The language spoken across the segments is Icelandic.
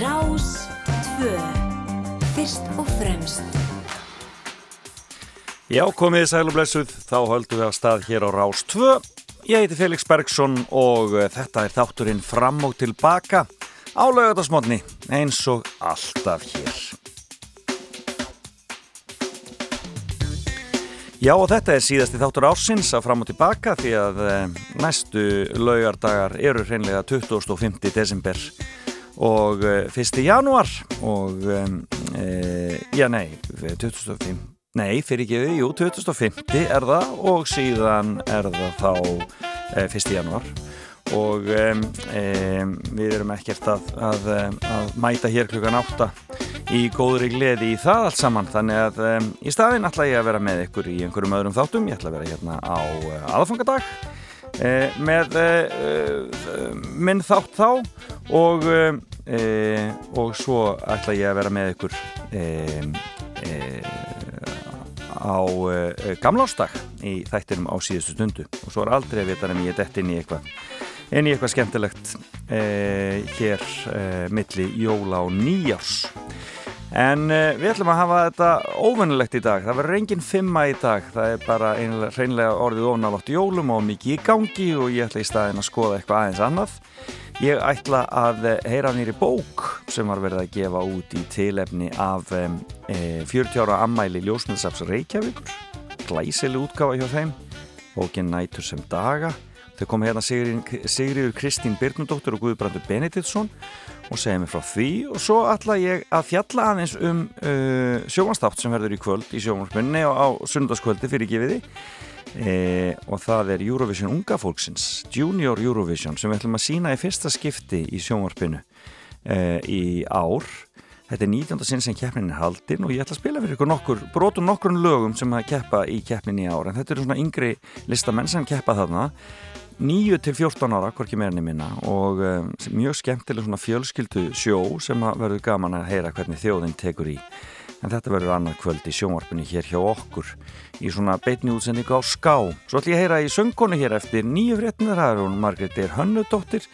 Rás 2 Fyrst og fremst Já, komið sæl og blessuð, þá höldum við að stað hér á Rás 2. Ég heiti Felix Bergsson og eh, þetta er þátturinn fram og tilbaka á laugatasmotni eins og alltaf hér. Já og þetta er síðasti þáttur ársins að fram og tilbaka því að e, næstu laugardagar eru hreinlega 25. desember og e, 1. januar og e, já nei, 25. Nei, fyrir ekki jú, 2050 er það og síðan er það þá e, 1. januar og e, e, við erum ekkert að, að, að mæta hér klukkan 8 í góðri gleði í það allt saman þannig að í staðin ætla ég að vera með ykkur í einhverjum öðrum þáttum, ég ætla að vera hérna á aðfangadag með minn þátt þá og, og svo ætla ég að vera með ykkur á gamlástag í þættinum á síðustu stundu. Og svo er aldrei að vita en ég er dett inn í eitthvað inn í eitthvað skemmtilegt hér milli jóla og nýjárs en við ætlum að hafa þetta óvennilegt í dag, það verður enginn fimma í dag, það er bara einlega, reynlega orðið ofnalótt jólum og mikið í gangi og ég ætla í staðin að skoða eitthvað aðeins annað. Ég ætla að heyra nýri bók sem var verið að gefa út í tilefni af e, 40 ára ammæli Ljósmyndsafs Reykjavíkur, glæsileg útgáfa hjá þeim, bókin Nætur sem daga. Þau komu hérna Sigriður Kristín Byrnudóttur og Guðbrandur Benediktsson og segja mér frá því. Og svo ætla ég að fjalla aðeins um uh, sjómanstátt sem verður í kvöld í sjómansmunni og á sundarskvöldi fyrir gefiði E, og það er Eurovision unga fólksins Junior Eurovision sem við ætlum að sína í fyrsta skipti í sjónvarpinu e, í ár. Þetta er 19. sinn sem keppnin er haldinn og ég ætla að spila fyrir ykkur nokkur brotum nokkur lögum sem að keppa í keppnin í ár. En þetta eru svona yngri listamenn sem keppa þarna 9 til 14 ára, hvorki meirinni minna og e, mjög skemmtileg svona fjölskyldu sjó sem verður gaman að heyra hvernig þjóðin tekur í. En þetta verður annar kvöld í sjónvarpunni hér hjá okkur í svona beitni útsendingu á ská. Svo ætlum ég að heyra í söngkonu hér eftir nýju fréttinar, það er hún Margreðir Hönnudóttir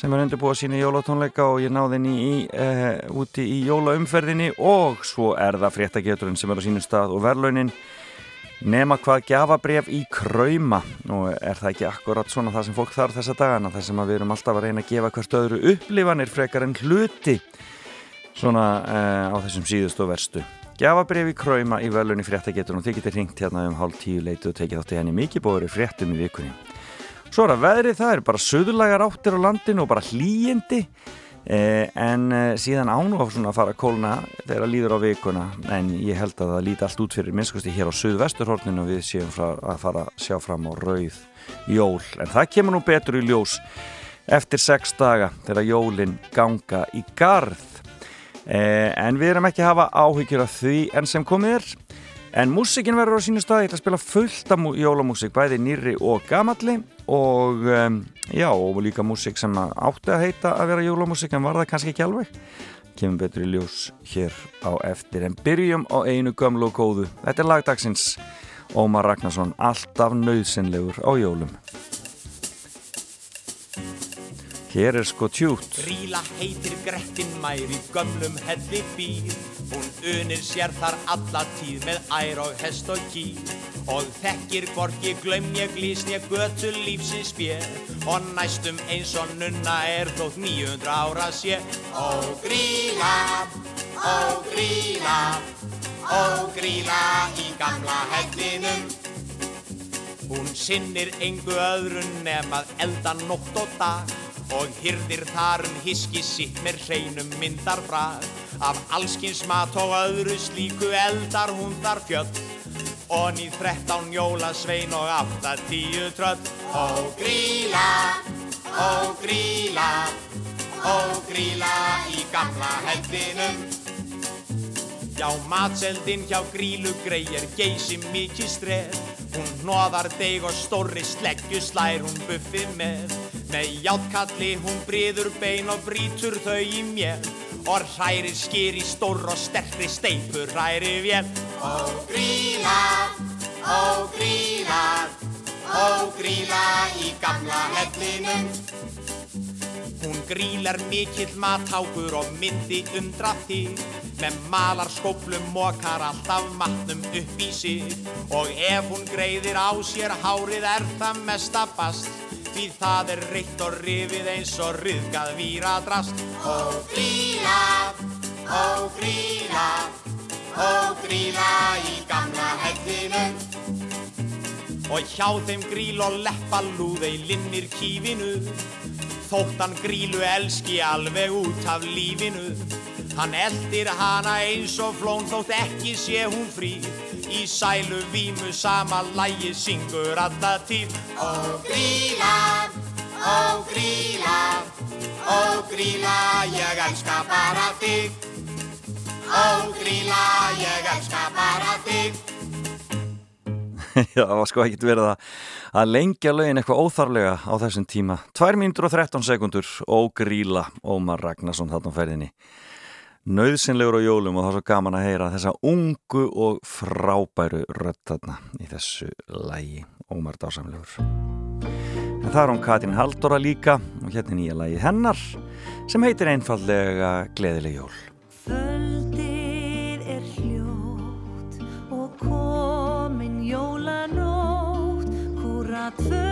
sem er undirbúið sína jólatónleika og ég náði henni í, e, úti í jólaumferðinni. Og svo er það fréttageturinn sem er á sínum stað og verðlaunin nema hvað gafabref í krauma. Og er það ekki akkurat svona það sem fólk þarf þessa dagana þar sem við erum alltaf að reyna að gefa hvert öðru upplifanir frekar en hluti. Svona uh, á þessum síðust og verstu. Gjafabrif í kræma í velunni fréttagetur og þið getur ringt hérna um hálf tíu leitu og tekið þátt í henni. Mikið bóður í fréttum í vikunni. Svo er að veðrið það er bara söðurlagar áttir á landinu og bara hlýjindi eh, en eh, síðan ánu á svona að fara að kólna þegar það líður á vikuna. En ég held að það líti allt út fyrir minnskusti hér á söðvesturhorninu við séum að fara að sjá fram á rauð jól. En það kemur nú betur í ljós eftir sex daga þegar jólin ganga í garð. Eh, en við erum ekki að hafa áhyggjur af því enn sem komið er en músikin verður á sínu stað. Ég ætla að spila fullt af jólamúsik bæði nýri og gamalli. Og um, já, og líka músik sem átti að heita að vera jólamúsik en var það kannski ekki alveg. Kemur betur í ljós hér á eftir. En byrjum á einu gömlu og góðu. Þetta er lagdagsins Ómar Ragnarsson alltaf nöðsynlegur á jólum. Hér er sko tjút. Gríla heitir Grettin mær í gömlum helli býr. Hún unir sér þar alla tíð með ær og hest og kýr. Og þekkir hvorki glömja glísnja götu lífsins bér. Og næstum eins og nunna er þótt 900 ára sé. Ó gríla, ó gríla, ó gríla í gamla hellinum. Hún sinnir engu öðrun nefn að elda nótt og dag og hyrðir þar um hiski sitt með hreinum myndar brað af allskins mat og öðru slíku eldar hún þar fjöld og nýð þrettán jólasvein og átta tíu tröll. Ó gríla, ó gríla, ó gríla í gamla hellinum Já, matseldin hjá grílu greið er geysi mikið streð Hún hnoðar deg og stórri sleggju slær hún buffið með. Með játkalli hún briður bein og brítur þau í mér Og hrærir skýr í stór og sterkri steipur hrærir vél. Ó gríla, ó gríla, ó gríla í gamla hellinum. Hún grílar mikill matákur og myndi undra þig Með malar skóplum mokar alltaf matnum upp í sig. Og ef hún greiðir á sér hárið er það mesta bast Því það er reitt og rifið eins og ryðgað víra drast Ó gríla, ó gríla, ó gríla í gamla hellinu. Og hjá þeim gríl og leppa lúðei linnir kífinu. Þótt hann grílu elski alveg út af lífinu. Hann eldir hana eins og flón þótt ekki sé hún frí Í sælu vímu sama lægi syngur alltaf tíð. Ó gríla, ó gríla, ó gríla ég elska bara þig. Ó gríla ég elska bara þig. Já, það var sko ekkert verið að, að lengja lögin eitthvað óþarlega á þessum tíma. 2 mínútur og 13 sekundur og gríla Ómar Ragnarsson þarna á ferðinni. Nauðsynlegur á jólum og það er svo gaman að heyra þessa ungu og frábæru rödd þarna í þessu lægi Ómar Dásamlegur. En það er hún Katrín Haldóra líka og hérna nýja lægi hennar sem heitir einfallega Gleðileg jól. Földið er hljótt og komin jólanótt Húra tvö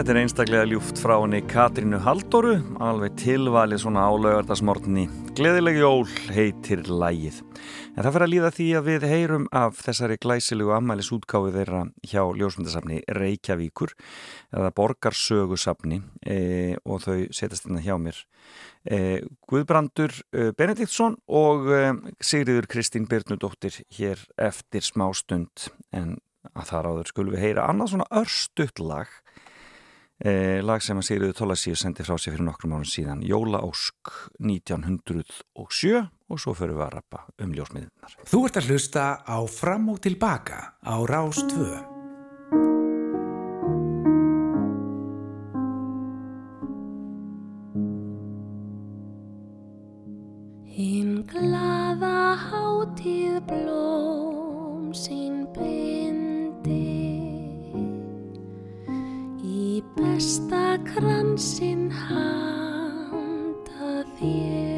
Þetta er einstaklega ljúft frá henni Katrínu Halldóru, alveg tilvalið svona álaugardagsmortinni. Gleðileg jól heitir lægið. En það fyrir að líða því að við heyrum af þessari glæsilegu ammælis útgáfið þeirra hjá ljósmyndasafni Reykjavíkur eða Borgarsögusafni e, og þau setjast hérna hjá mér. E, Guðbrandur e, Benediktsson og e, Sigriður Kristín Byrnudóttir hér eftir smá stund en að þar áður skulum við heyra annað svona örstutt lag Eh, lag sem að Sigriður Tólasíu sendi frá sig fyrir nokkrum árum síðan Jóla Ósk 1907 og svo fyrir við að rappa um ljósmiðunar Þú ert að hlusta á Fram og Tilbaka á Rás 2 Hinn glaða hátíð blóm besta kransinn handa þér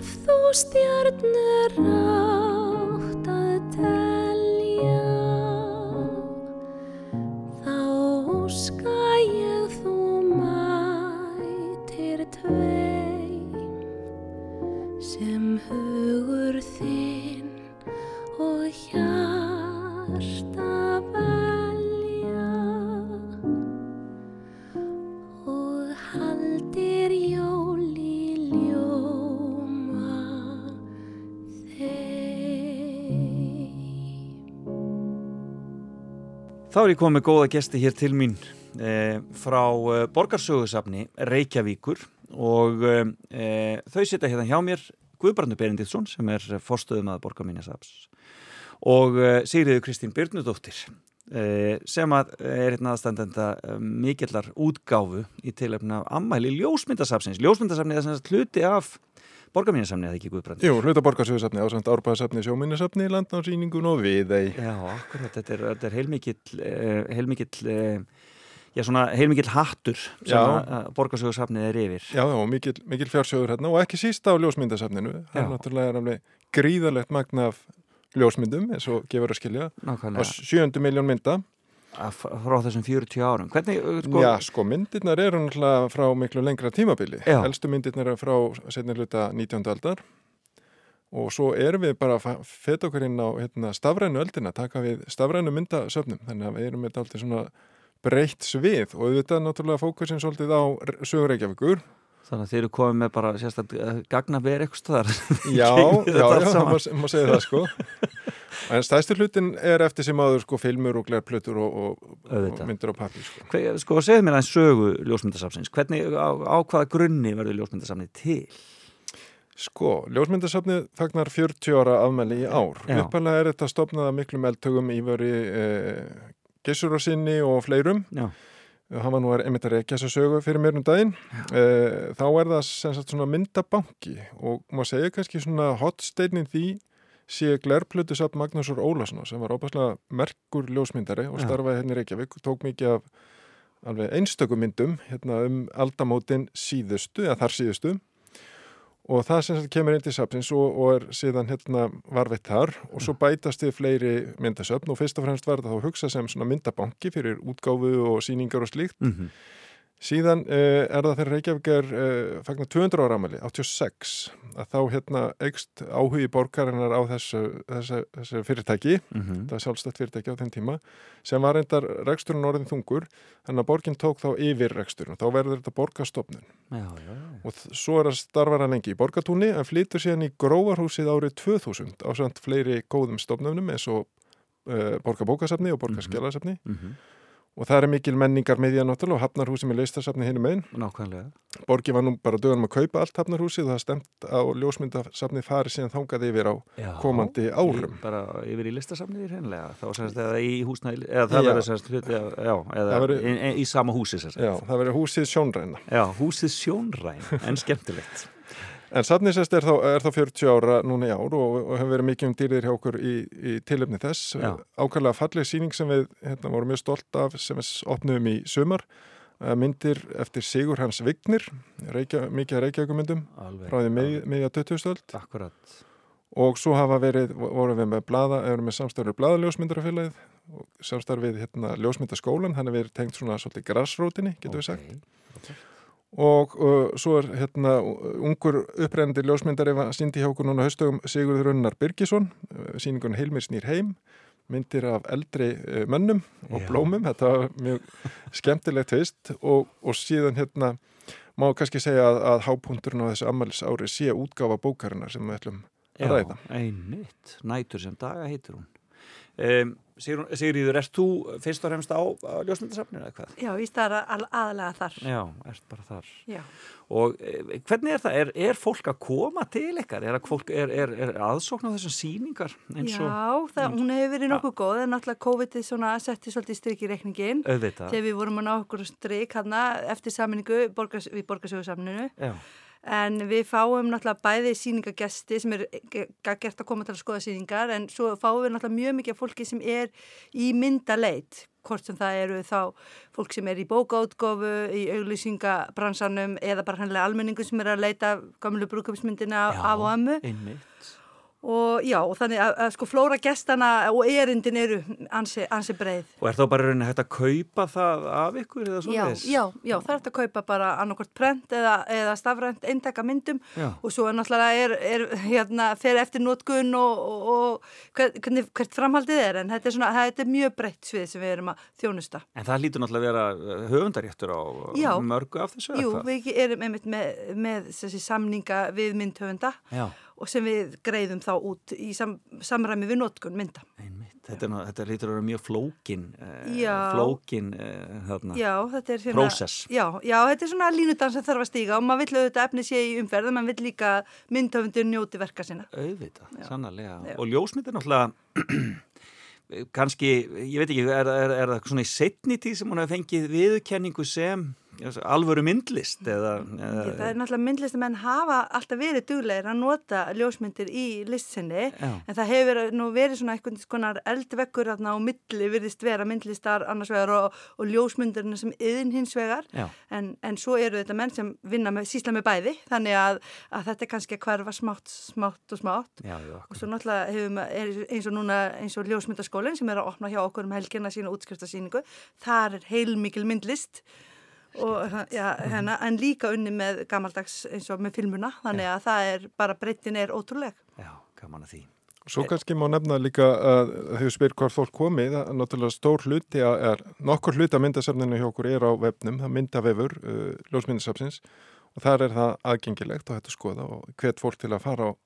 þú stjörnur átt Þá er ég komið góða gesti hér til mín eh, frá eh, Borgarsögusafni Reykjavíkur og eh, þau sita hérna hjá mér Guðbrandur Berendilsson sem er forstöðum að Borgarminjasaps og eh, Sigriður Kristín Byrnudóttir eh, sem að er hérna aðstandenda eh, mikillar útgáfu í tilöfna ammæli ljósmyndasafsins. Ljósmyndasafni er þess að hluti af Borgarminjasamni eða ekki Guðbrandur? Jú, hluta borgarsögursafni á samt árbæðasafni, sjóminnisafni, landnáðsýningun og viðei. Já, akkurat, þetta er, þetta er heilmikill, eh, heilmikill, eh, já svona heilmikill hattur sem borgarsögursafnið er yfir. Já, og mikil, mikil fjársögur hérna og ekki síst á ljósmyndasafninu. Það er náttúrulega alveg gríðalegt magna af ljósmyndum, eins og gefur að skilja. Á Nákvæmlega, sjöndu miljón mynda. Frá þessum 40 árum. Hvernig, uh, sko, Já, sko, myndirnar eru náttúrulega frá miklu lengra tímabili. Já. Elstu myndirnar eru frá setni hluta 19. aldar og svo erum við bara að feta okkur inn á hérna, stafrænu öldina, taka við stafrænu myndasöfnum. Þannig að við erum með alltaf svona breytt svið og auðvitað náttúrulega fókusin svolítið á sögur Reykjavíkur þannig að þeir eru komið með bara sérstaklega gagna verið eitthvað staðar. Já, já, já, má, má segja það sko En stæðstur hlutin er eftir sem áður sko filmur og glerplötur og, og, myndir á pappi sko. Hver, sko, segðu mér aðeins sögu ljósmyndasafsins. Hvernig, á, á hvaða grunni verður ljósmyndasafnið til? Sko, ljósmyndasafnið fagnar 40 ára afmæli í ár Já. Uppalega er þetta stopnaða miklum eldtögum Ívari eh, Gissurarsinni og fleirum Já, hann var nú einmitt að reykja þessa sögu fyrir mér um daginn. Eh, þá er það sem sagt svona myndabanki og maður segja kannski svona hotsteinin því sé glerplötu satt Magnúsur Ólason sem var óbærslega merkur ljósmyndari og starfaði hérna í Reykjavík tók mikið af alveg einstökum myndum hérna um aldamótin síðustu eða þar síðustu og það sem sagt kemur inn til sapsins og, og er síðan hérna varveitt þar. Og svo bætast við fleiri myndasöfn og fyrst og fremst var þetta þá hugsað sem svona myndabanki fyrir útgáfu og síningar og slíkt. Mm Síðan uh, er það þegar Reykjavík er uh, fagnar 200 ára amali, 86, að þá hérna eigst áhugi borgarinnar á þessu, þessu, þessu fyrirtæki, Mhm. það er sjálfstætt fyrirtæki á þeim tíma, sem var reyndar reksturinn orðin þungur, þannig að borgin tók þá yfir reksturinn, þá verður þetta borgastofnun. Já, já, já. Og svo er að starfa hann lengi í borgatúni, en flytur síðan í gróvarhúsið árið 2000 á samt fleiri góðum stofnunum eins og uh, borgarbókasafni og borgarskjálasafni. Mhm. Og það er mikil menningar miðja náttúrulega og hafnarhúsi með leistasafni hinum einn. Nákvæmlega. Borgi var nú bara dögunum að kaupa allt hafnarhúsið og það stemt á ljósmyndasafni farið síðan þangað yfir á Já. komandi árum. Bara yfir í listasafnið hreinlega þá semst eða í húsnæði eða það verður semst hluti af, já, eða verður- í, í, sama húsi semst Já, það verður húsið sjónræna. já, húsið sjónræn, en skemmtilegt En safnið sérst er er þá 40 ára núna í ár og, og hefur verið mikið um dýrðir hjá okkur í, í tilöfni þess. Ákvæmlega falleg síning sem við hérna, vorum mjög stolt af sem við opnum í sumar. Eh, Myndir eftir Sigur Hans Vignir, reykja, mikið alveg, frá því mið, miðja 20. stöld. akkurat Og svo hafa verið, vorum við með blaða, erum með samstarfið blaðaljósmyndarafélagið og samstarfið hérna ljósmyndaskólan, hann er verið tengt svona svolítið grassrótinni, getur við sagt. Og uh, svo er hérna ungur upprennandi ljósmyndari síndi hjá okkur núna haustugum Sigurður Unnar Birgisson, uh, síningun Heilmir snýr heim, myndir af eldri uh, mönnum og Já. blómum, þetta var mjög skemmtilegt tvist og, og síðan hérna má kannski segja að, að hápunturinn á þessu ammælis ári sé útgáfa bókarinnar sem við ætlum að ræða. einmitt, nætur sem daga heitir hún um, Sigrún- Sigríður, ert þú fyrst og fremst á, á ljósmyndasafninu eða hvað? Já, ég starra al aðalega þar. Já, ert bara þar Já. og e, hvernig er það? Er, er fólk að koma til ykkar? Er, að er, er, er aðsókn á þessum sýningar eins og Já, það, hún hefur verið nokkuð góð en náttúrulega COVID-ið setti svolítið strik í reikningin auðvitað? þegar við vorum að ná okkur strik hana eftir saminningu borgas, við borgarsögursamninu Já, en við fáum náttúrulega bæði sýningagesti sem er ge- gert að koma til að skoða sýningar en svo fáum við náttúrulega mjög mikið fólki sem er í myndaleit hvort sem það eru þá fólk sem er í bókaútgofu, í auglýsingabransanum eða bara hannlega almenningu sem er að leita gamlu brúkupsmyndina af og ömmu. einmitt og já, og þannig að, að sko flóra gestana og erindin eru ansi, ansi breið. Og er þá bara rauninni hægt að kaupa það af ykkur eða svo Já, já, já, það er hægt að kaupa bara annarkort prent eða, eða stafrænt eindaka myndum Já. og svo náttúrulega er, er hérna, fer eftir nótgun og, og, og hver- hvernig, hvert framhaldið er en þetta er, svona, þetta er mjög breytt svið sem við erum að þjónusta. En það lítur náttúrulega að vera uh, höfundaréttur á Já. mörgu af þessu Jú, við erum einmitt með, með þessi samninga við myndhöfunda Já, og sem við greiðum þá út í sam, samræmi við nótgun mynda. einmitt. Þetta, er, ná- þetta lítur að vera mjög flókin, uh, Já. flókin uh, þarna. Já, þetta er Prósess. Já, já, þetta er svona línudans sem þarf að stíga og maður vill auðvitað efni sé í umferð og maður vill líka myndhöfundur njóti verka sinna. Auðvitað, sannarlega. Já. Og ljósmynd er náttúrulega kannski, ég veit ekki, er, er, er það svona í setni tíð sem hún hefur fengið viðurkenningu sem alvöru myndlist eða, Ég, eða það er náttúrulega myndlistamenn hafa alltaf verið duglegir að nota ljósmyndir í listsinni Já. en það hefur nú verið svona einhvern konar eldvekkur á milli virðist vera myndlistar annars vegar og, og ljósmyndirna sem yðin hins vegar. En, en svo eru þetta menn sem vinna með, sísla með bæði þannig að, að þetta er kannski að hverfa smátt, smátt og smátt. Já, já, Og svo náttúrulega er eins og núna eins og ljósmyndaskólinn sem er að opna hjá okkur um helgina sína útskriftasýningu, þar er heilmikil myndlist og já, hérna, en líka unni með gamaldags eins og með filmuna, þannig að það er bara breytin er ótrúleg. já, gaman að því. Svo kannski má nefna líka að þegar við spyrir hvort fólk komi, það er náttúrulega stór hluti að er, nokkur hluti að myndasafninu hjá okkur er á vefnum, það myndavefur uh, ljósmyndasafnsins og þar er það aðgengilegt og hægt að skoða og hvet fólk til að fara og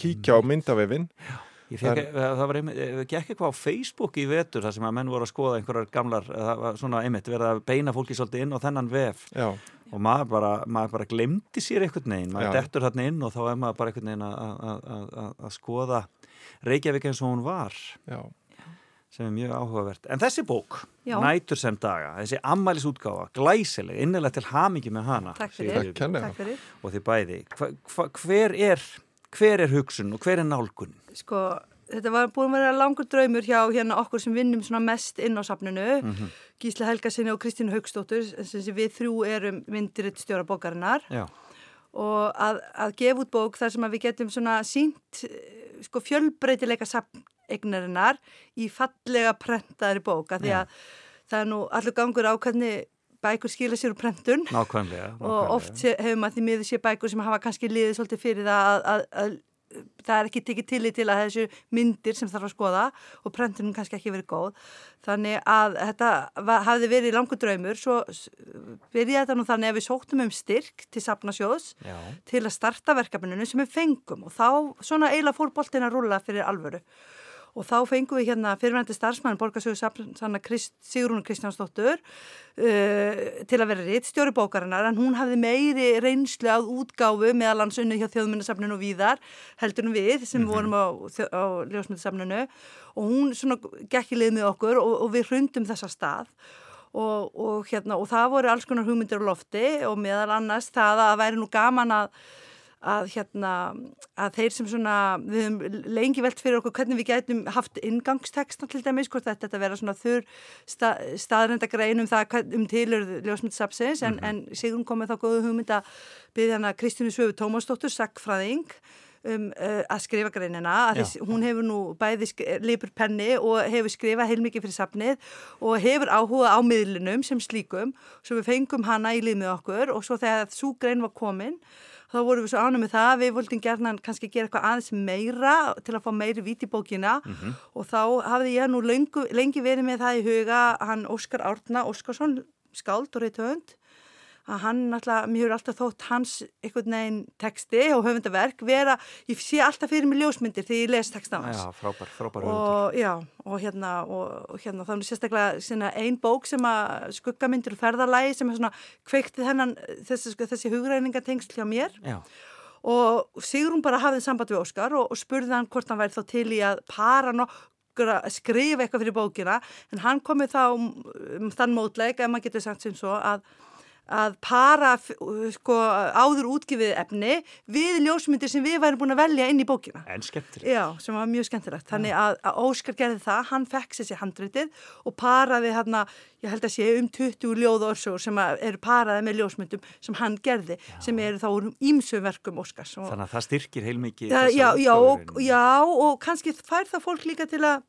kíkja á myndavefin. Ég fekk, það, það var einmitt, eh, gekk eitthvað á Facebook í vetur þar sem að menn voru að skoða einhverjar gamlar, það var svona einmitt verið að beina fólki svolítið inn á þennan vef Já, og maður bara, maður bara glemdi sér einhvern veginn, maður Já. dettur þarna inn og þá er maður bara einhvern veginn að- að- að að- að skoða Reykjavík eins og hún var já, sem er mjög áhugavert. En þessi bók, Já. Nætur sem daga, þessi ammælisútgáfa, glæsileg, innilega til hamingi með hana. Takk fyrir. Takk kærlega. Takk fyrir. Og þið bæði. Hva, hva, hver, er, hver er hugsun og hver er nálgun? Sko, þetta var búin að vera langur draumur hjá hérna okkur sem vinnum mest inn á safninu, Mhm. Gísla Helgasinni og Kristínu Haugstóttur, sem við þrjú erum myndirinn stjóra bókarinnar. Já, og að, að gefa út bók þar sem við getum svona sínt sko fjölbreytileika eignarinnar í fallega prentaðri bók að því að það er nú allur gangur á hvernig bækur skila sér úr prentun nákvæmlega, nákvæmlega. og oft hefur maður því miður sé bækur sem hafa kannski liðið svolítið fyrir það að, að, að það er ekki tekið tillit til að þessu myndir sem þarf að skoða og prentunum kannski ekki verið góð þannig að þetta var, hafði verið langur draumur svo byrjaði þetta nú þannig að við sóttum um styrk til Safnasjóðs Já. til að starta verkefninu sem við fengum og þá svona eiginlega fór boltin að rúlla fyrir alvöru og þá fengum við hérna fyrirvændi starfsmann sanna Krist, Sigrún Kristjánsdóttur uh, til að vera rittstjóri bókarinnar. En hún hafði meiri reynslu að útgáfu meðal hans unni hjá þjóðmyndasafninu og víðar heldur en við sem vorum á, á ljósmyndasafninu. Og hún svona gekk í lið með okkur og, og við hrundum þessa stað. Og, og, hérna, og það voru alls konar hugmyndir á lofti og meðal annars það að væri nú gaman að að hérna, að þeir sem svona við höfum lengi velt fyrir okkur hvernig við gætum haft ingangsteksta til dæmis, hvort þetta þetta vera svona þurr sta, staðrendagrein um um tilurð ljósmyndsapsins en, en Sigrun komið þá góðu hugmynd að byggja hana Kristínu Svöfu Tómasdóttur, sagfræðing um uh, að skrifa greinina að þess, hún hefur nú bæði lipur penni og hefur skrifað heilmikið fyrir safnið og hefur áhuga á miðlunum sem slíkum, svo við fengum hana í lið með okkur og svo þegar svo grein var komin þá vorum við svo ánum með það, við voldum gerna kannski gera eitthvað aðeins meira til að fá meiri vít í bókina. Og þá hafði ég nú lengi, lengi verið með það í huga hann Óskar Árna Óskarsson, skáld og reytöfund að hann náttúrulega, mér hefur alltaf þótt hans einhvern veginn texti og höfundaverk vera, ég sé alltaf fyrir mig ljósmyndir þegar ég les texta hans. Já, frábær, frábær höfundur. og já, og hérna og, og hérna, er sérstaklega sinna, ein bók sem að skuggamyndir og ferðarlægi sem er svona kveiktið hennan þessi, þessi hugræningatengsl hjá mér. Já, og Sigrún bara hafði samband við Óskar og, og spurði hann hvort hann væri þá til í að para nokkur að skrifa eitthvað fyrir bókina. En hann komið þá um, þann mótleik, ef maður getur sagt sem svo að að para sko, áður útgifið efni við ljósmyndir sem við værum búin að velja inn í bókina. en skemmtilegt. Já, sem var mjög skemmtilegt. Þannig að, að Óskar gerði það, hann fekk sér sér handritið og paraði hérna, ég held að sé um 20 ljóða orsögur sem eru paraði með ljósmyndum sem hann gerði, sem eru þá úr ímsu verkum Óskars. Og, Þannig að það styrkir heilmikið já, já, já, og, já, og kannski fær það fólk líka til að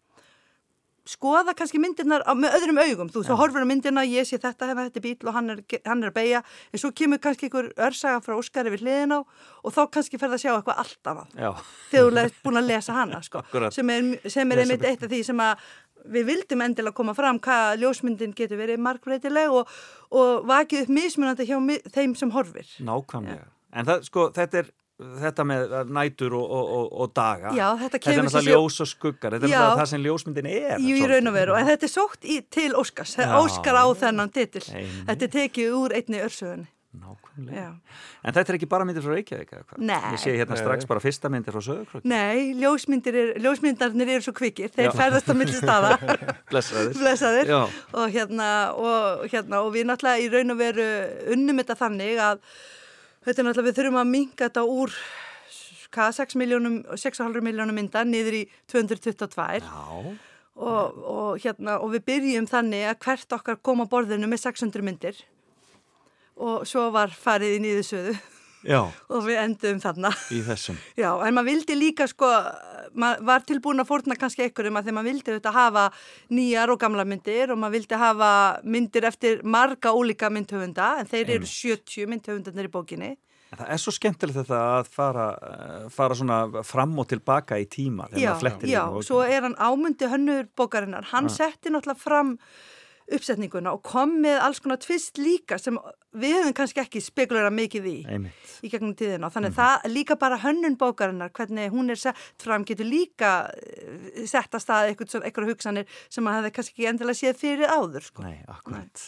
skoða kannski myndirnar á, með öðrum augum. Þú svo horfur á myndina, ég sé þetta, hérna, þetta er bíl og hann er, hann er að beigja, en svo kemur kannski einhver örsaga frá Óskari við hliðin á og þá kannski fer það að sjá eitthvað allt annað. Já, þegar þú ert búin að lesa hana sko, sem er, sem er einmitt eitt af því sem að við vildum endilega koma fram hvað ljósmyndin getur verið margbreytileg og, og vakið upp mismunandi hjá þeim sem horfir. nákvæmlega. En það, sko, þetta er þetta með nætur og, og, og, og daga. Já, þetta Þetta er kemur náttúrulega ljós og skuggar. Þetta er Já. náttúrulega það sem ljósmyndin er. Jú, í svolítið. raun og veru, en þetta er sótt í, til Óskars. Óskar á þennan titil. Einmitt. Þetta er tekið úr einni örsögunni. Nákvæmlega. Já. En þetta er ekki bara myndir frá Reykjavík eða hvað? Nei. Ég sé hérna Nei. strax bara fyrsta myndir frá Söðukrökk. Nei, ljósmyndir er, ljósmyndarnir eru svo kvikir, þeir Já. ferðast á milli staða. Blessaðir. blessaðir Já. og hérna og, hérna og við náttúrulega í raun og veru unnum þetta þannig að þetta er náttúrulega við þurfum að minga þetta úr hvað, 6 miljónum 6,5 miljónum mynda niður í 222 Já. og, og hérna og við byrjum þannig að hvert okkar kom á borðinu með 600 myndir. Og svo var farið í nýðusöðu Já, og við endum þarna. Í þessum. Já, en maður vildi líka sko, maður var tilbúin að fórna kannski einhverjum að því maður vildi auðvitað hafa nýjar og gamla myndir og maður vildi hafa myndir eftir marga ólíka myndhöfunda en þeir eru 70 myndhöfundarnir í bókinni. En það er svo skemmtilegt þetta að fara, eh, fara svona fram og tilbaka í tíma þegar Já, já, svo er hann ámundi hönnur bókarinnar, hann setti náttúrulega fram uppsetninguna og kom með alls konar tvist líka sem við höfum kannski ekki spekulera mikið í. Einmitt. í gegnum tíðina. Þannig það líka bara hönnun bókarinnar, hvernig hún er sett fram, getur líka eh, sett að staða eitthvað, hugsanir sem maður hefði kannski ekki endilega séð fyrir áður. Sko. Nei, akkurat.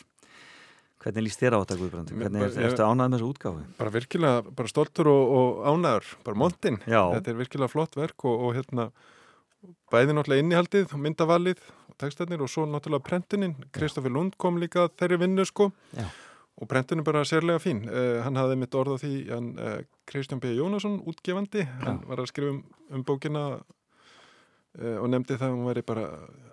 Hvernig líst þér á þetta Guðbrandi? Mér- Hvernig er, ertu ánægð með þessu útgáfi? bara virkilega, bara stoltur og, og ánæður, bara montinn. Þetta er virkilega flott verk og, og hérna bæði náttúrulega innihaldið, myndavalið og textarnir og svo náttúrulega prentunin. Kristoffer Lund kom líka að þeirri vinnu sko Já. Og prentunin bara sérlega fín. Uh, hann hafði mitt orð á því, hann uh, Kristján B. Jónasson, útgefandi, hann var að skrifa um, um bókina og nefndi það að hún væri bara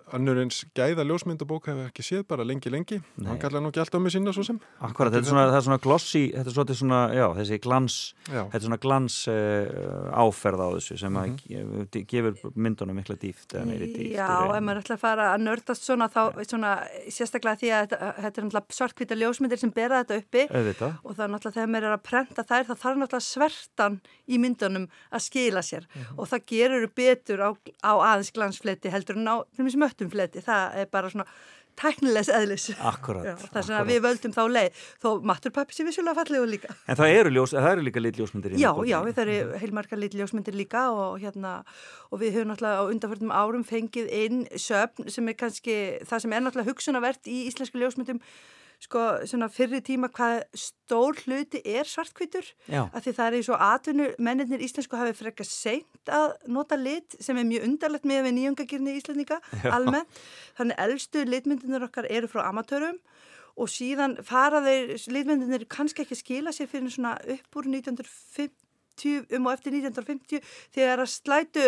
annur eins gæða ljósmyndabók hefur ekki séð bara lengi lengi Nei. hann kallar nú ekki alltaf með sína svo sem Akkurat, þetta er svona, það er svona glossy, þetta er svona, svona, já, þessi glans, Já, þetta er svona glans uh, áferð á þessu sem Mhm. að ge- gefur myndunum mikla dýft eða meiri dýft. Já, ef maður ætla að fara að nördast svona þá, svona, sérstaklega því að þetta, þetta er svartkvita ljósmyndir sem bera þetta uppi Auðvitað. og það er náttúrulega þegar maður er að prenta þær þá þarf náttúrulega svertan í myndunum að skila sér Mhm. og það gerur betur á, á aðeins glansfleti heldur en á þeim smöttum fleti, það er bara svona tæknilegs eðlis. Já, svona akkurat. að við völdum þá leið, þó maturpappi sé vissulega fallegu líka. En það eru, ljós, það eru líka litljósmyndir í Já, bókinni. já, það eru heilmargar litljósmyndir líka og hérna, og við höfum náttúrulega á undanförnum árum fengið inn söfn sem er kannski, það sem er náttúrulega hugsunavert í íslensku ljósmyndum, sko, svona fyrri tíma hvað stór hluti er svartkvítur, af því það er eins og atvinnu mennirnir íslensku hafi frekar seint að nota lit sem er mjög undarlegt með við nýjungagirni íslendinga almennt, þannig elstu litmyndirnir okkar eru frá amatörum og síðan fara þeir, litmyndirnir kannski ekki skila sér fyrir svona upp úr 1950 um og eftir 1950 þegar að slætu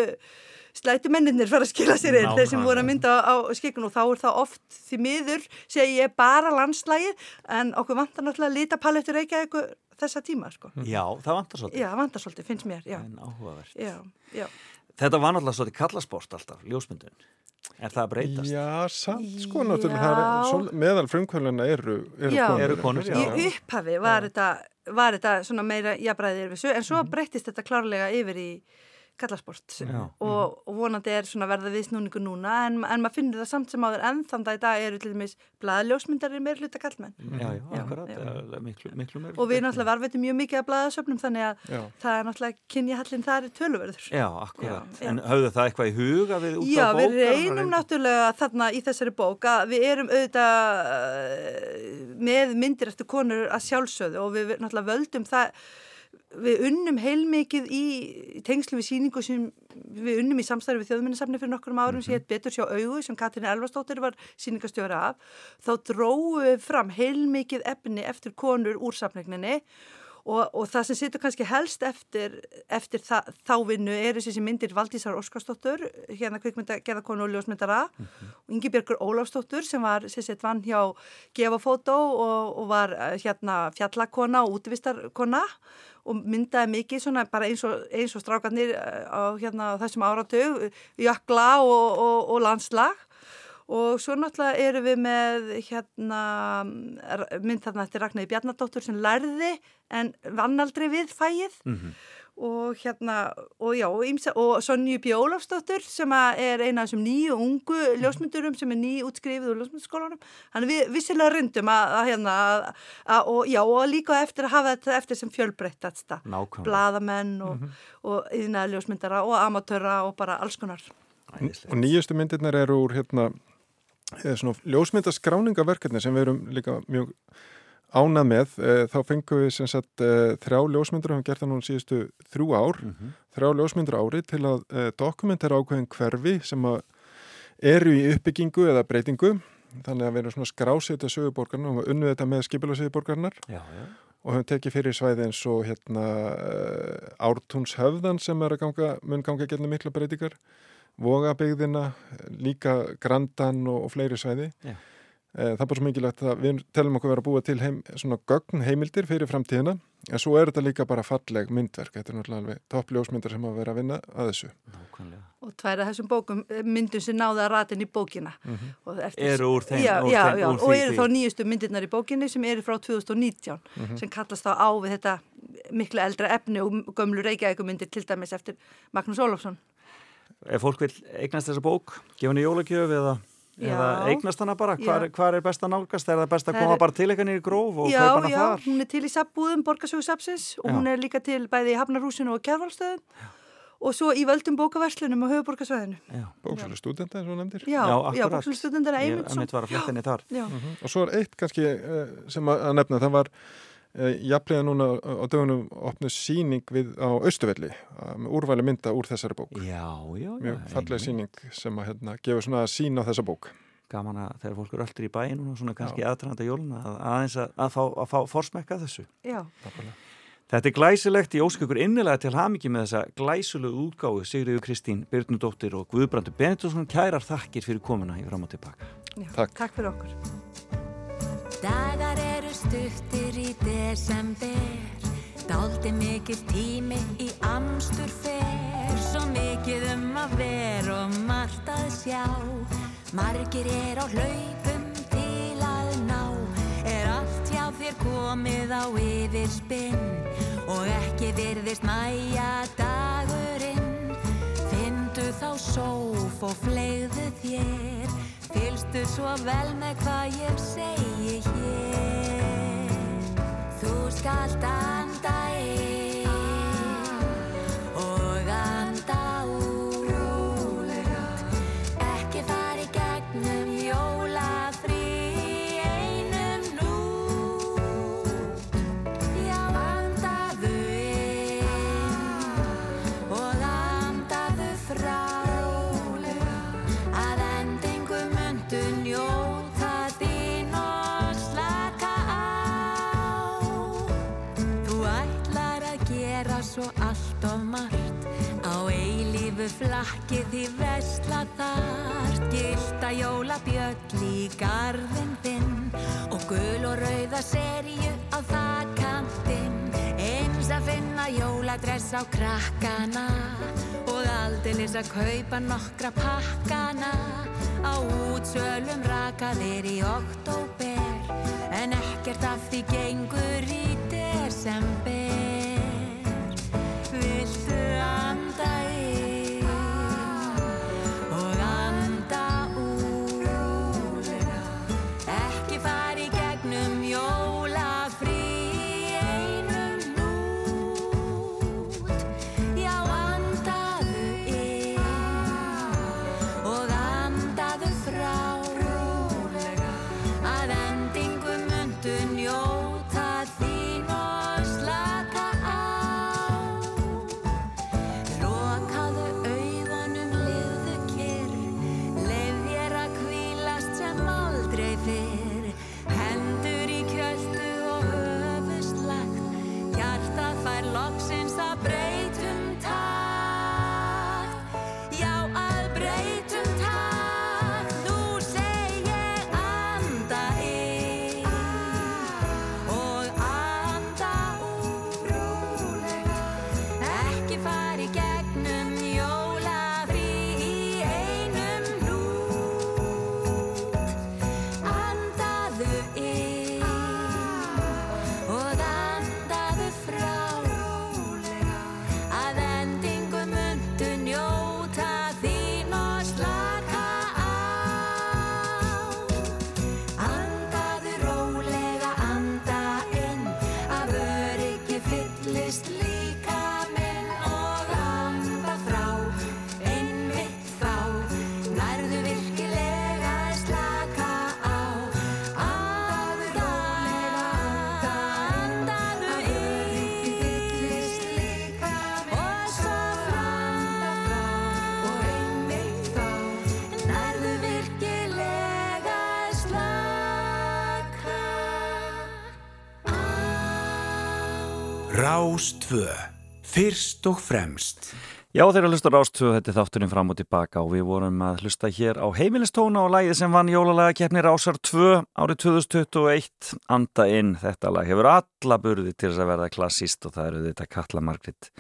slætu menninir fara að skila sér inn þeir sem voru að mynda á, skikun og þá er það oft því miður segi ég bara landslægið en okkur vantar náttúrulega litapalettur Reykjavík þessa tíma sko. Já, það vantar svolítið. Já, vantar svolítið, finnst mér, já. En áhugavert. Já, já. Þetta var náttúrulega svolítið kallasport alltaf, ljósmyndun. Er það að breytast? já samt sko náttúrulega það meðal frumkvæluna eru, eru konur, Eru konur, já. Í upphafi var þetta, var þetta svona meira jafnbræðir við svo, en svo breyttist þetta klárlega yfir í kallasport Já. og, og vonandi er svona verða viðsnúningu núna en, en maður finnur það samt sem áður en þannig að í dag eru til dæmis blaðljósmyndari meir hluta kallmenn Já, já, Já, akkurat. já. Já. Miklu, miklu meira. og við náttúrulega varveitum mjög mikið af blaðasöfnum þannig að Já. það er náttúrulega kynjahallin það er töluverður Já, akkurat. Já, já. En höfðu það eitthvað í huga við út Já, af við bókar? reynum náttúrulega þarna í þessari bók að við erum auðvitað eh, með myndir eftir konur að sjálfsögðu og við náttúrulega völdum það við unnum heilmikið í tengslu við síningu sem við unnum í samstarfi við þjóðminnisafni fyrir nokkrum árum sem hétt Betur sjá augu sem Katrin Elvarsdóttir var síningastjóra af. Þá dróðu við fram heilmikið efni eftir konur úr safnegninni Og, og það sem situr kannski helst eftir, eftir það, þá vinnu er þessi myndir Valdísar Óskarsdóttur, hérna kvikmynda gerðarkonu og ljósmyndara og Ingi Björgur Ólafsdóttur sem var sett vann hjá Gefafótó og, og var eh, hérna fjallakona og útvistarkona og myndaði mikið svona bara eins og, eins og strákarnir eh, á hérna, þessum áratug, jökla og, og, og landslag Og svo náttúrulega erum við með hérna mynd þarna eftir Ragnæði Bjarnadóttur sem lærði en vann aldrei við fæið Mhm. og hérna og já og, ýmsa, og Sonju Bjólafsdóttur sem að er eina af þessum nýju ungu ljósmyndurum sem er ný útskrifið úr ljósmyndaskólanum. Þannig við vissilega reyndum að, hérna að, að, og já og líka eftir að hafa þetta eftir sem fjölbreytt þetta. Nákvæmlega. Blaðamenn og, og yðna ljósmyndara og amatöra og bara alls konar. Æðislegt. og nýjustu myndirnar eru úr hérna svona ljósmyndaskráningaverkefni sem við erum líka mjög ánað með, e, þá fengum við sem sagt e, þrjá ljósmyndur, við gert það núna síðustu þrjú ár, þrjá ljósmyndur ári til að dokumentera ákveðin hverfi sem að eru í uppbyggingu eða breytingu, þannig að við erum svona skrásetja söguborgarna og unnið þetta með já. og höfum tekið fyrir svæði eins og hérna uh, Ártúns höfðan sem er að ganga, mun ganga getna mikla breytingar Vogabygðina, líka Grandan og, og fleiri svæði. Já. Eh, það er bara svo mikilvægt að við telum okkur vera að búa til heim, svona gögn heimildir fyrir framtíðina. En svo er þetta líka bara falleg myndverk. Þetta er náttúrulega alveg toppljósmyndar sem að vera að vinna að þessu. Nákvæmlega. og tværa þessum bókum eh, myndum sem náða að ratin í bókina. Og eftir, Eru úr þeim- já, úr já, þeim- já, úr og því- eru þá nýjustu myndirnar í bókinni sem eru frá 2019 sem kallast þá á við þetta miklu eldra efni og gömlu reykjaðeikumyndir til dæmis eftir Magnús Ólafsson Ef fólk vil eignast þessa bók, gefa henni jólagjöf eða, eða Já. eignast hana bara, hvar, Já. hvar er best að nálgast? Er það best að Það koma er- bara til eitthvað nýri gróf og já, kaupa hana já, þar? hún er til í sabbúðum Borgarsögu Sapsins og Já. hún er líka til bæði í Hafnarhúsinu og Kjærvalstöðum og svo í völdum bókaverslunum og höfuborgarsvæðinu Já, eins og þú nefndir já, Já, já, akkurat. bókslustundar ég Eymundsson mitt var að fletta henni þar. já, og svo er eitt kannski uh, sem að, nefna, það var jafnlega núna á dögunum opnu síning við á Austuvelli uh, með úrvæli mynda úr þessari bók Já, já, já. mjög falleg einmitt. síning sem að hérna, gefur svona að sína á þessa bók Gaman að þegar fólk eru öllur í bæinn og svona kannski aðtrænda jóluna að aðeins að, að, fá, að fá forsmekka þessu. já, Þetta er glæsilegt, ég ósku ykkur innilega til hamingi með þessa glæsulegu útgáðu Sigriður Kristín Byrnudóttir og Guðbrandur Benediktsson kærar þakkir fyrir komuna í fram og tilbaka. Já, Takk. Takk fyrir okkur. Stuttir í desember. Dáldi mikil tími í amstur fer Svo mikið um að vera og margt að sjá. Margir er á hlaupum til að ná. Er allt hjá þér komið á yfirspinn? Og ekki virðist mæja dagurinn. Findu þá sóf og flegðu þér Fylstu svo vel með hvað ég segi hér. Þú skalt anda inn allt of margt. Á eilífu flakki því vesla þart gilda jólabjöll í garðin þinn. Og gul og rauða serju á þakkantinn eins að finna jóladress á krakkana. Og aldeilis að kaupa nokkra pakkana. Á útsölum rakaðir í oktober en ekkert af því gengur í desember Rás 2. Fyrst og fremst. Já, þeir eru að hlusta á Rástöðu, þetta er þátturinn fram og tilbaka og við vorum að hlusta hér á heimilistóna og lægið sem vann jólalega keppni Rásar 2 árið 2021 Anda inn, þetta lag hefur alla burði til þess að verða klassíst og það eru þetta Katla Margrit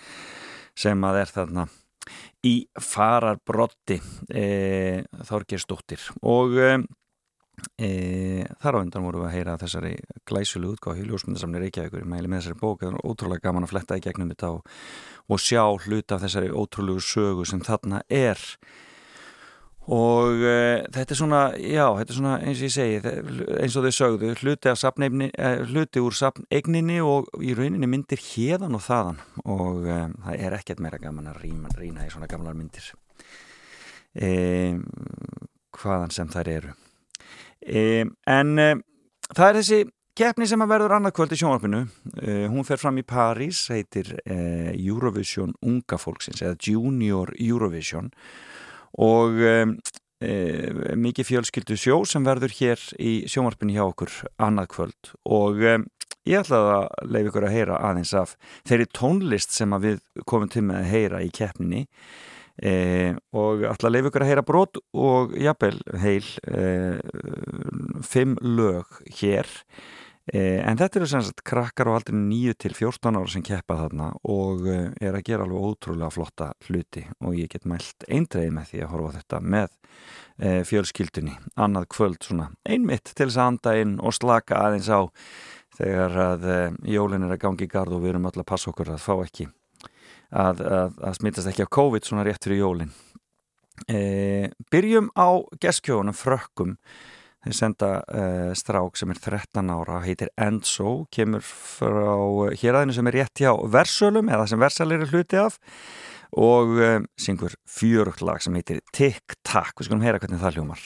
sem að er þarna í fararbrotti e, Þorgersdóttir og e, e, þar á undan vorum við að heyra þessari glæsulu útgáð í ljósmyndasamni Reykjavíkur, mæli með þessari bók það er ótrúlega gaman að fletta í gegnum þetta og, og sjá hluta af þessari ótrúlegu sögu sem þarna er. Og e, þetta er svona já, þetta er svona eins og ég segi eins og þau sögðu, hluti, af safneigni, e, hluti úr safneigninni og í rauninni myndir hérðan og þaðan. Og e, það er ekkert meira gaman að rýna, rýna í svona gamlar myndir. E, hvaðan sem þær eru en e, það er þessi keppni sem að verður annað kvöld í sjónvarpinu. E, hún fer fram í París heitir e, Eurovision unga fólksins eða Junior Eurovision. Og mikið fjölskyldu sjó sem verður hér í sjómarpinni hjá okkur annað kvöld. Og ég ætlaði að leiða ykkur að heyra aðeins af þeirri tónlist sem að við komum til með að heyra í keppninni e, og að leiða ykkur að heyra brot og jafnvel heil e, fimm lög hér. Eh, en þetta eru sem sagt krakkar á aldrei 9 til 14 ára sem keppa þarna og eh, er að gera alveg ótrúlega flotta hluti. Og ég get mælt eindreið með því að horfa þetta með e, fjölskyldunni, annað kvöld svona einmitt til þess að anda inn og slaka aðeins á þegar að e, jólin er að gangi í gard og við erum öll að passa okkur að fá ekki að, að, að smittast ekki af COVID svona rétt fyrir jólin. E, Byrjum á geskjónum frökkum. Þeir senda uh, strák sem er 13 ára, heitir Enzo kemur frá héræðinu sem er rétt hjá Versölum eða sem Versalir er hluti af og uh, syngur fjörugt lag sem heitir Tick Tack, við skulum heyra hvernig það hljómar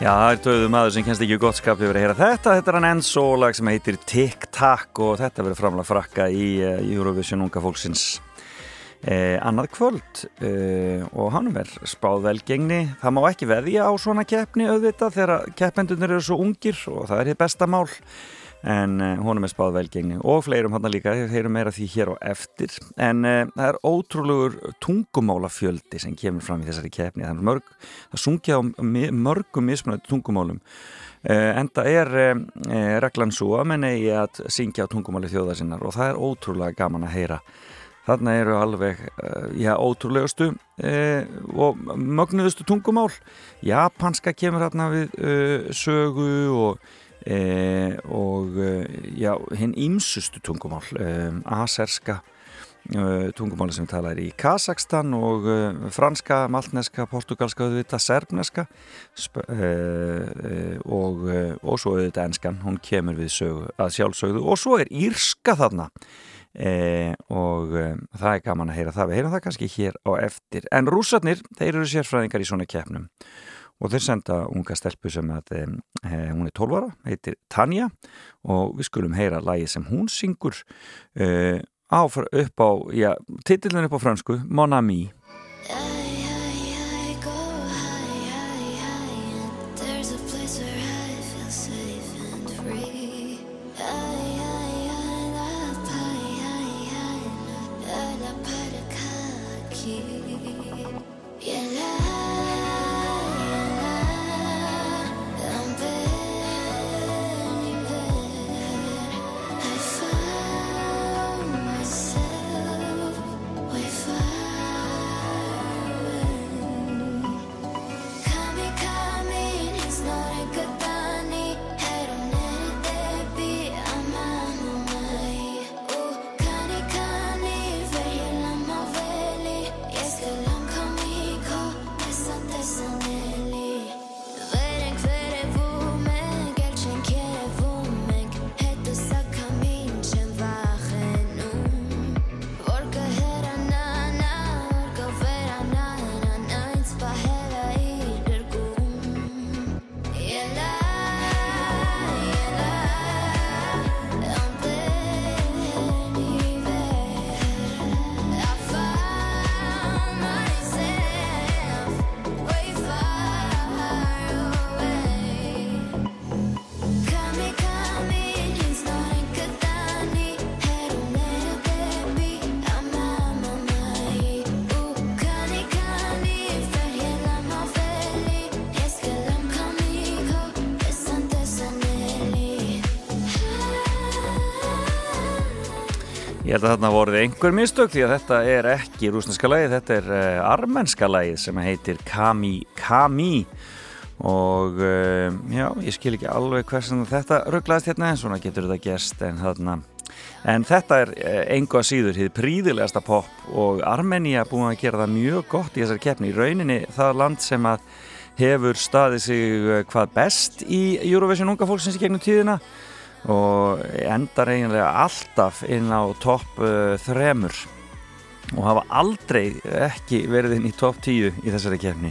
Já, það er döðu maður sem kennst ekki gott skap yfir að heyra þetta. Þetta er hann Enzo lag sem heitir Tick Tack og þetta verður framlega frakka í uh, Eurovision unga fólksins eh, annað kvöld eh, og hann er spáð velgengni. Það má ekki veðja á svona keppni auðvitað þegar keppendunir eru svo ungir og það er hitt besta mál en uh, honum er spáð velgengni og fleirum hann líka, þeir heyrum meira því hér og eftir. En uh, það er ótrúlegur tungumálafjöldi sem kemur fram í þessari það er mörg, það sungja á mörgum mismunandi tungumálum. Uh, en það er reglan svo að menn eigi að syngja á tungumáli þjóða sinnar og það er ótrúlega gaman að heyra. Þarna eru alveg, já, ótrúlegustu og mögnuðustu tungumál. Japanska kemur hérna við sögu og, uh, og uh, já, hinn ímsustu tungumál. Um, aserska uh, tungumáli sem talar í Kazakstan og uh, franska, maltneska, portugalska, auðvitað, serbneska uh, og, og svo auðvitað enskan. Hún kemur við sögu að sjálfsögðu og svo er írska þarna. Og það er gaman að heyra það við heyrum það kannski hér á eftir en rússarnir, þeir eru sérfræðingar í svona keppnum og þeir senda unga stelpu sem að e, hún er 12 ára, heitir Tanja og við skulum heyra lagi sem hún syngur e, á, upp á, já, titillin upp á fransku Mon Ami Ég held að þarna voruð einhver mistök því að þetta er ekki rúsneska lagið, þetta er uh, armenska lagið sem heitir Kami Kami. Og uh, já, ég skil ekki alveg hversan þetta rugglaðist hérna en svona getur þetta gerst en þarna. En þetta er uh, einhver að síður hið príðilegasta pop og Armenia búin að gera það mjög gott í þessari keppni. Í rauninni það land sem að hefur staðið sig hvað best í Eurovision unga fólksins í gegnum tíðina og endar eiginlega alltaf inn á topp uh, þremur og hafa aldrei ekki verið inn í topp tíu í þessari kefni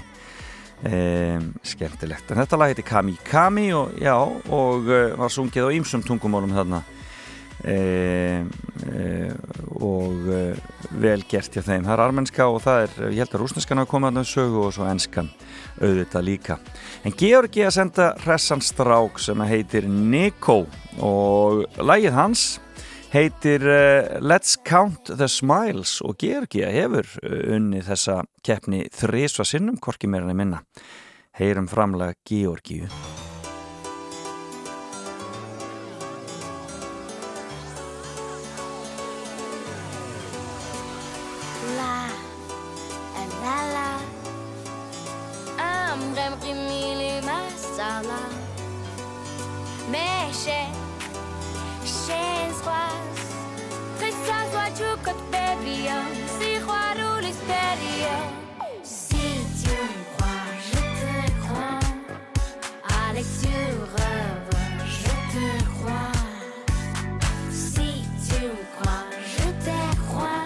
um, skemmtilegt. En þetta lag heiti Kami Kami og, já, og uh, var sungið á ýmsum tungumólum þarna um, um, og uh, vel gert hjá þeim það er armenska og það er, ég held að rúsneskan hafa komið að það sögu og svo enskan auðvitað líka. En Georgi að senda hressan strák sem heitir Nico og lægið hans heitir uh, Let's Count the Smiles og Georgi hefur unni þessa keppni þrísva sinnum, korki meira en minna. Heyrum framlega Georgiu. Si tu me crois, je te crois. Alexeur, je te crois. Si tu me crois, je te crois.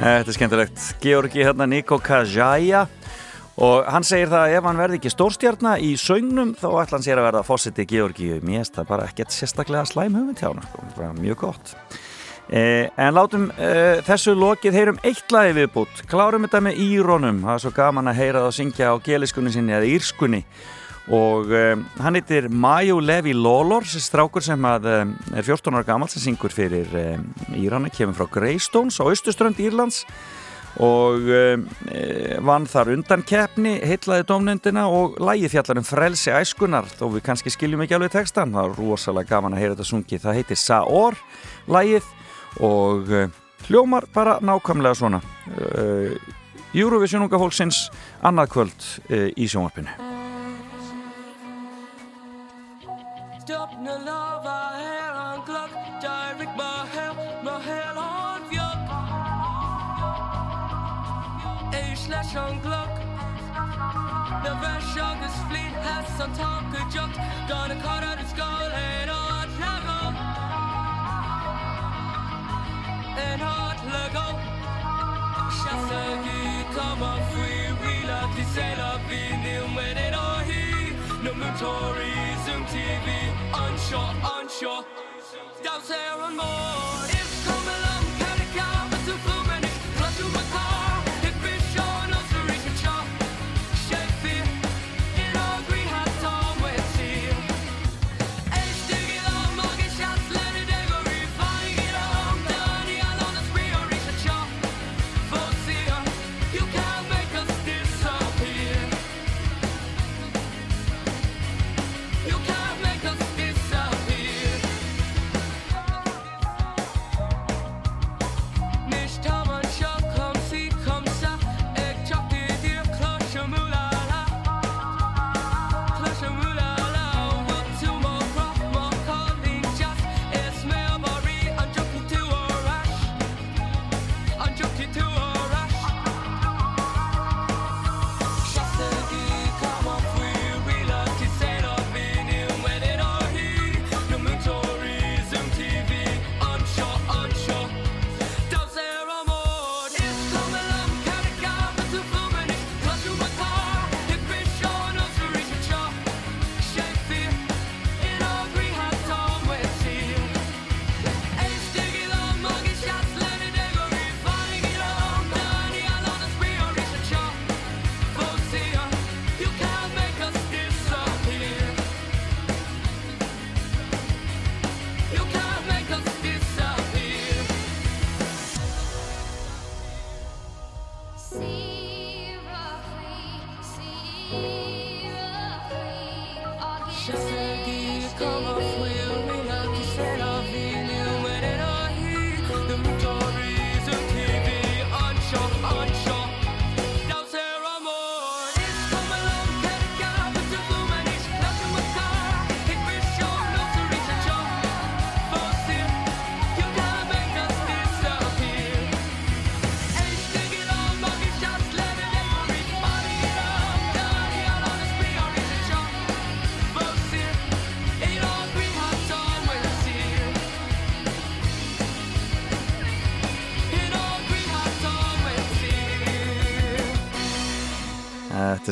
Þetta er skemmtilegt. Georgi hérna Niko Kajaja og hann segir það að ef hann verði ekki stórstjarnar í söngnum þá ætla hann sér að verða fósiti Georgi. Mér finnst það bara ekkert sérstaklega slæm hugmynd hjá hann. Sko. Bara Mjög gott. Eh, en látum eh, þessu lokið heyrum eitt lagi viðbútt. Klárum þetta með írónum. Það er svo gaman að heyra það að syngja á geliskunni sinni eða írskunni og um, hann heitir Mayu Levi Lolor þessi strákur sem að, um, er 14 ára gammal sem syngur fyrir um, Írana kemur frá Greystones á austuströnd Írlands. Og vann þar undan keppni heitlaði domnendina og lægi fjallar um frelsi æskunar þó við kannski skiljum ekki alveg textan það er rosalega gaman að heyra þetta sungið. Það heitir Saor lægið og hljómar bara nákvæmlega svona. Eurovision unga fólksins annað kvöld í sjónvarpinu Stop na lava her on clock. Direct my hair, my hair on fjok A slash on clock. The version is fleet has some talk a joke. Gonna cut out the skull and on Lego And hot Lego Chassagi, come on free We love to say love in the he No Zoom TV unsure, unsure, doubts there and more.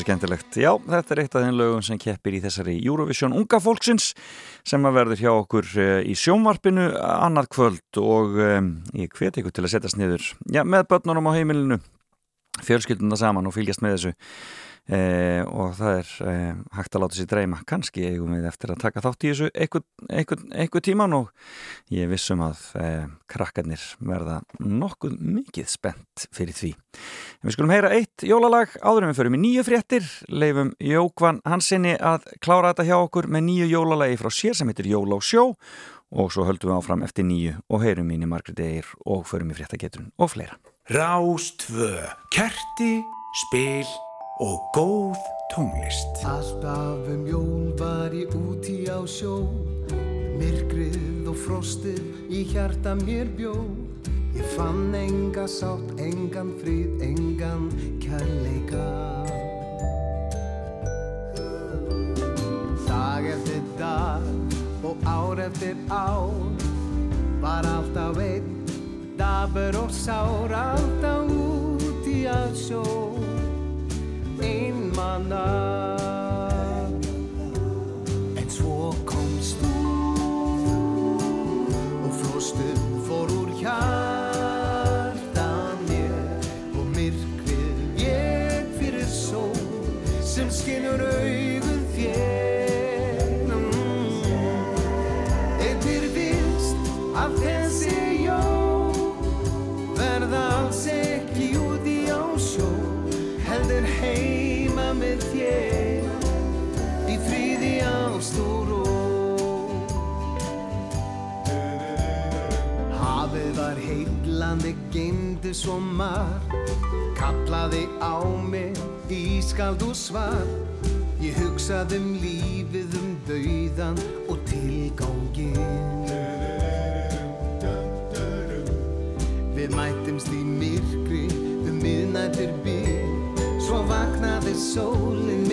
Skemmtilegt. Já, þetta er eitt af þeim lögum sem keppir í þessari Eurovision unga fólksins sem að verður hjá okkur eh, í sjónvarpinu annað kvöld og um, ég hveti ykkur til að setjast niður já, með börnunum á heimilinu, fjölskylduna saman og fylgjast með þessu Eh, og það er eh, hægt að láta sér dreyma. Kannski eigum við eftir að taka þátt í þessu einhver tíman og ég vissum að eh, krakkarnir verða nokkuð mikið spennt fyrir því. En við skulum heyra eitt jólalag áður en við förum í nýju fréttir. Leifum Jókvan Hansinni að klára þetta hjá okkur með nýju jólalagi frá sér sem heitir Jóla og sjó. Og svo höldum við áfram eftir nýju og heyrum mín í Margret Eir og förum í fréttageturinn og fleira. Rástvö, kerti, spil og góð tónlist. Alltaf um jól var ég úti á sjó, myrkrið og frostið í hjarta mér bjó. Ég fann enga sátt, engan frið, engan kærleika. Dag eftir dag og ár eftir ár var alltaf einn, dabur og sár, alltaf úti á sjó einmanna En svo komst þú og frostuð fór úr hjarta mér og myrkrið ég fyrir sól sem skinnur augun heillandi geimdi svo marg kallaði á mig ískald og svar ég hugsaði um lífið um dauðan og tilgangin Við mættumst í myrkri um miðnættir byrj Svo vaknaði sólinn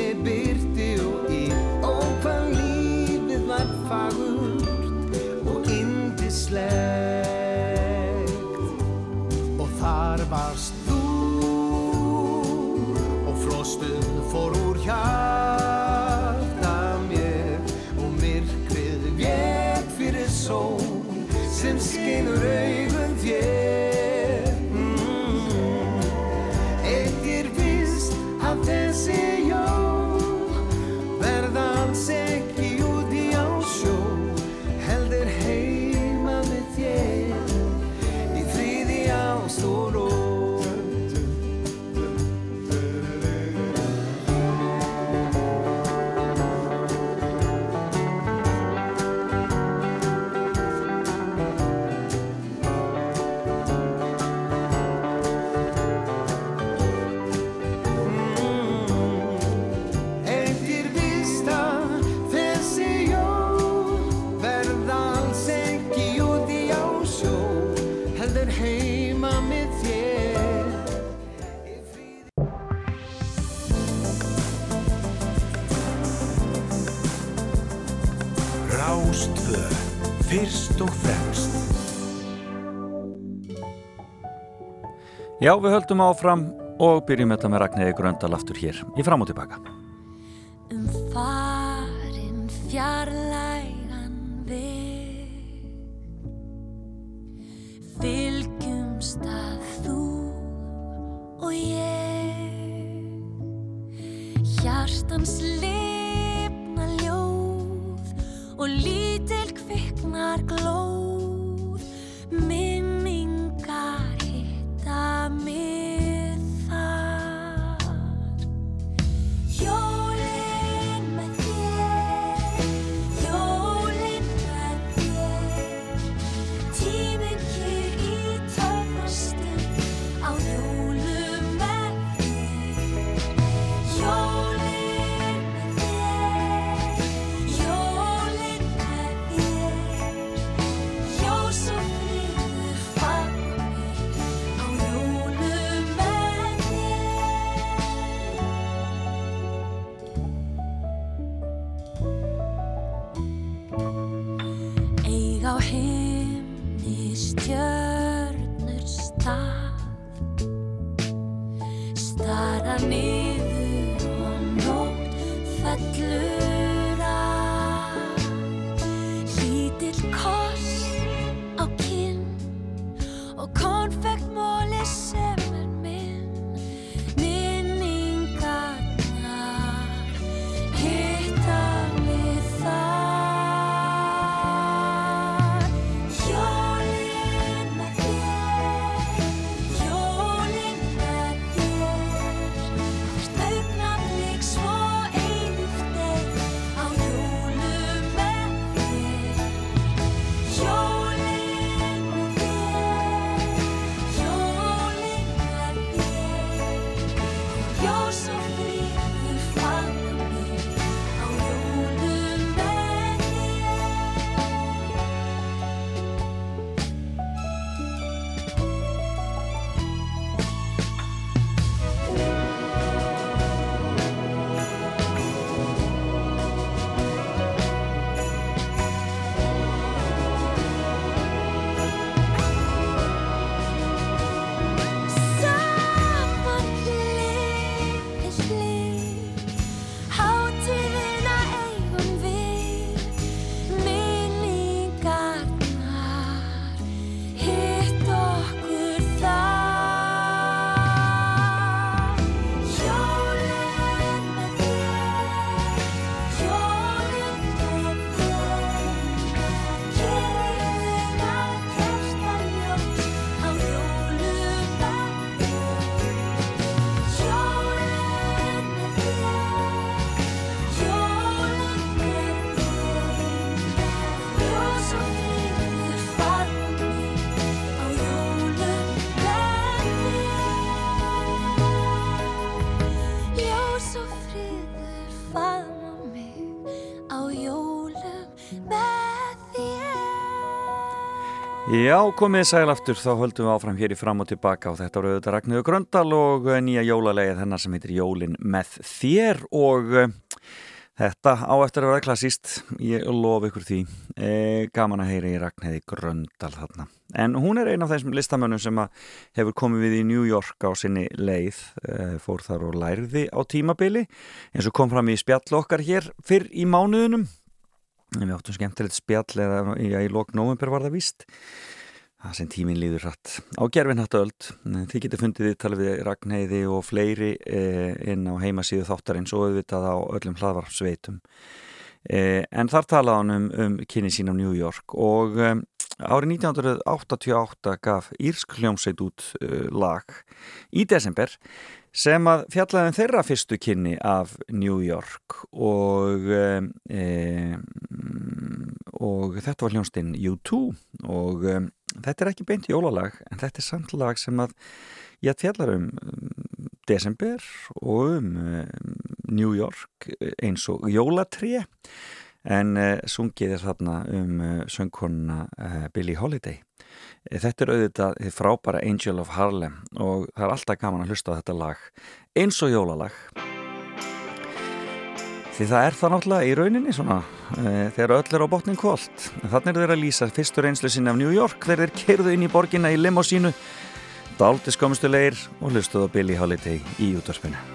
Já, við höldum áfram og byrjum þetta með Ragnæði Gröndal aftur hér í fram og tilbaka. um farin fjarlægan veg fylgjumst að þú og ég hjartans lifna ljóð og lítil kviknar glóð Já, komið sæl aftur, þá höldum við áfram hér í fram og tilbaka og þetta voru auðvitað Ragnhjóður Gröndal og eh, nýja jólalegið hennar sem heitir Jólin með þér og uh, þetta á eftir að vera klassíst, ég lof ykkur því, e, gaman að heyra í Ragnhjóði Gröndal þarna. En hún er ein af þessum listamönnum sem hefur komið við í New York á sinni leið, e, fór þar og lærði á tímabili, eins og kom fram í spjall okkar hér fyrr í mánuðunum við áttum skemmtilegt spjall eða í lok november var það víst það sem tíminn líður hratt. Á gerfin hættu öll þið getur fundið við talið við Ragnheiði og fleiri eh, inn á heimasíðu þáttarins og auðvitað á öllum hlaðvarpsveitum. Eh, en þar talaði hann um, um kynni sín á New York og eh, árið 1988 gaf Írsk hljómsveit út eh, lag í desember sem að fjallaði um þeirra fyrstu kynni af New York og e, og þetta var hljónstinn U2 og e, þetta er ekki beint jólalag en þetta er samt lag sem að ég fjallar um desember og um e, New York eins og jólatré. En e, sungið er þarna um e, söngkonuna e, Billie Holiday. Þetta er auðvitað frábæra Angel of Harlem og það er alltaf gaman að hlusta á þetta lag eins og jólalag því það er það náttúrulega í rauninni svona e, þegar öll er á botnin kvöld þannig er þeir að lýsa fyrstur einslu sinni af New York þeir kerðu inn í borginna í limósínu daldi skömmustulegir og hlustuðu á Billie Holiday í útvarpinu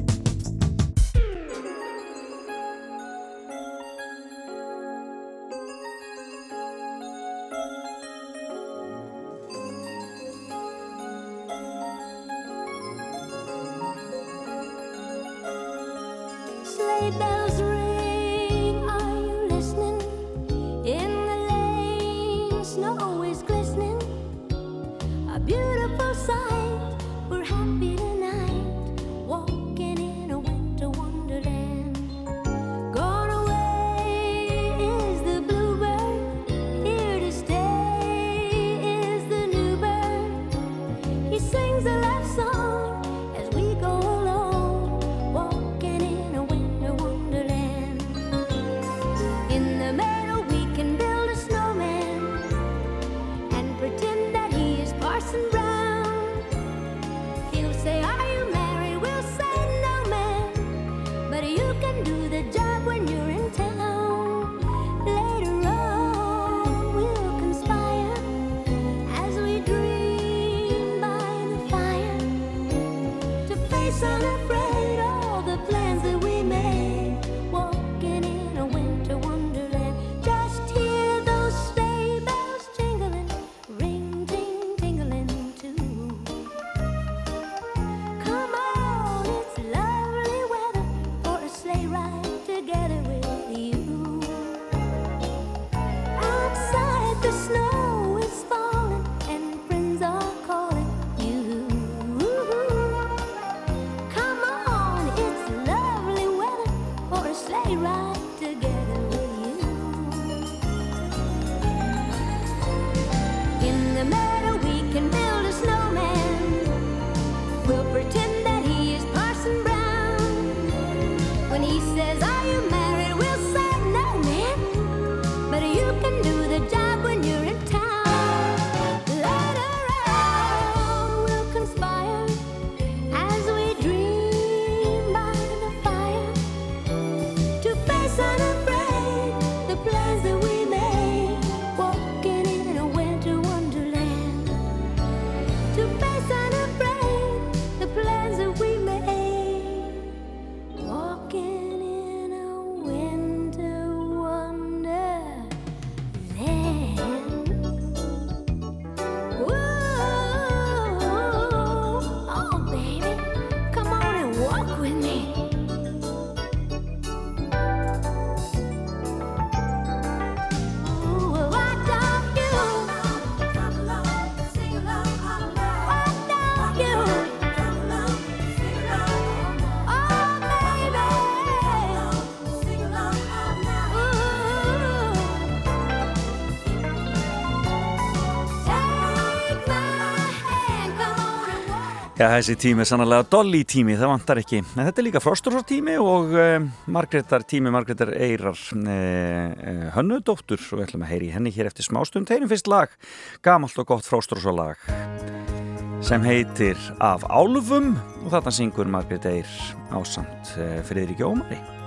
Já, þessi tími er sannlega dolli tími, það vantar ekki. En þetta er líka Frostursar tími og eh, e, Margreðar tími, Margreðar Eirar e, eh, e, eh, hönnudóttur og við ætlum að heyri henni hér eftir smástund. Þeirinn fyrst lag, gamalt og gott Frostursar lag sem heitir Af álfum og þarna syngur Margreðar Eir ásamt Friðrik Jómari.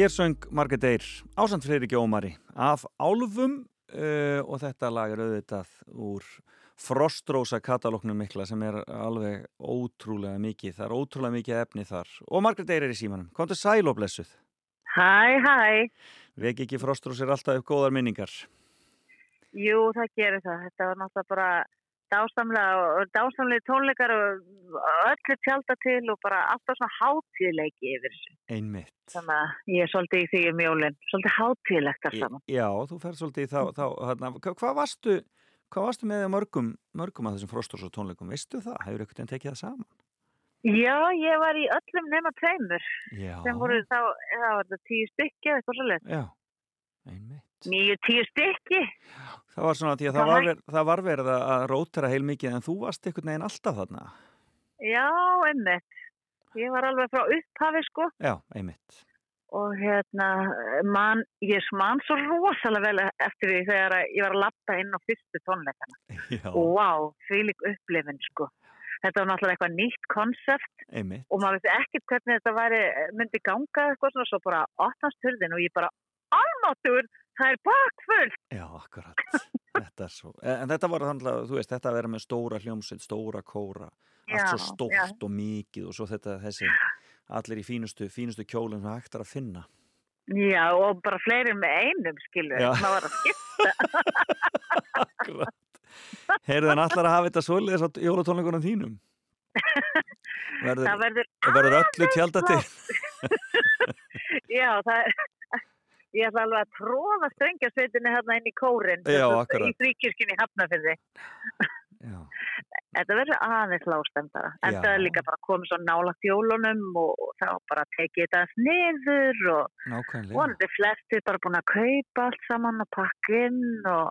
Hér söng Margrét Eyr, ásand Freyríki Ómari, af Álfum uh, og þetta lag er auðvitað úr Frostrósa katalóknum mikla sem er alveg ótrúlega mikið, það er ótrúlega mikið efni þar og Margrét Eyr er í símanum. Komdu sæl og blessuð. Hæ, hæ. Vek ekki Frostrós er alltaf upp góðar minningar. Jú, það gerir það. Þetta var náttúrulega bara dásamlega og dásamlega tónleikar og öllu tjálta til og bara alltaf svona hátíðleiki yfir þessu. Einmitt. Þannig að ég er svolítið í því um jólinn. Svolítið hátíðlegt alls saman. Já, þú ferð svolítið í þá, þá hana, hvað varstu, hvað varstu með mörgum, mörgum af þessum Frostrós og tónleikum? Veistu það? Hefur einhvern veginn tekið það saman? Já, ég var í öllum nema tveimur. Já. Sem voru þá, það var þetta tíu stykki eða eitthvað svolítið. Já, einmitt. Nýju tíu stykki. Það var svona því að það var, það var verið að- rótera heil mikið en þú varst einhvern veginn alltaf þarna. Já, einmitt. Ég var alveg frá upphafi sko. Já, einmitt. og hérna man, ég man svo rosalega vel eftir því þegar ég var að lappa inn á fyrstu tónleikana Já, og wow, því lík upplifin sko þetta var náttúrulega eitthvað nýtt konsept og maður veist ekkert hvernig þetta væri, myndi ganga eitthvað svona svo bara opnast hurðin og ég bara almáttur, það er bakfull Já, akkurat. þetta svo. En þetta var þannig að, þú veist, þetta að vera með stóra hljómsveit, stóra kóra, allt Já, svo stórt já. og mikið og svo þetta, þessi, allir í fínustu, fínustu kjólinn sem hægt er að finna. já og bara fleiri með einum skilur, maður var að skipta Akkurat. Heyrðu en allar að hafa þetta svolítið á jólatónleikunum þínum? Verður, það verður verður öllu tjálta til? Já, það er Ég ætla alveg að tróða strengjarsveitinni hérna inn í kórin Já, í fríkirkjunni hafnafyrði. Þetta verður aðeins lágstemdara en Já. það er líka bara komið svo nálagt jólunum og þá bara tekið þetta niður og vonandi flesti bara búin að kaupa allt saman og pakka inn og,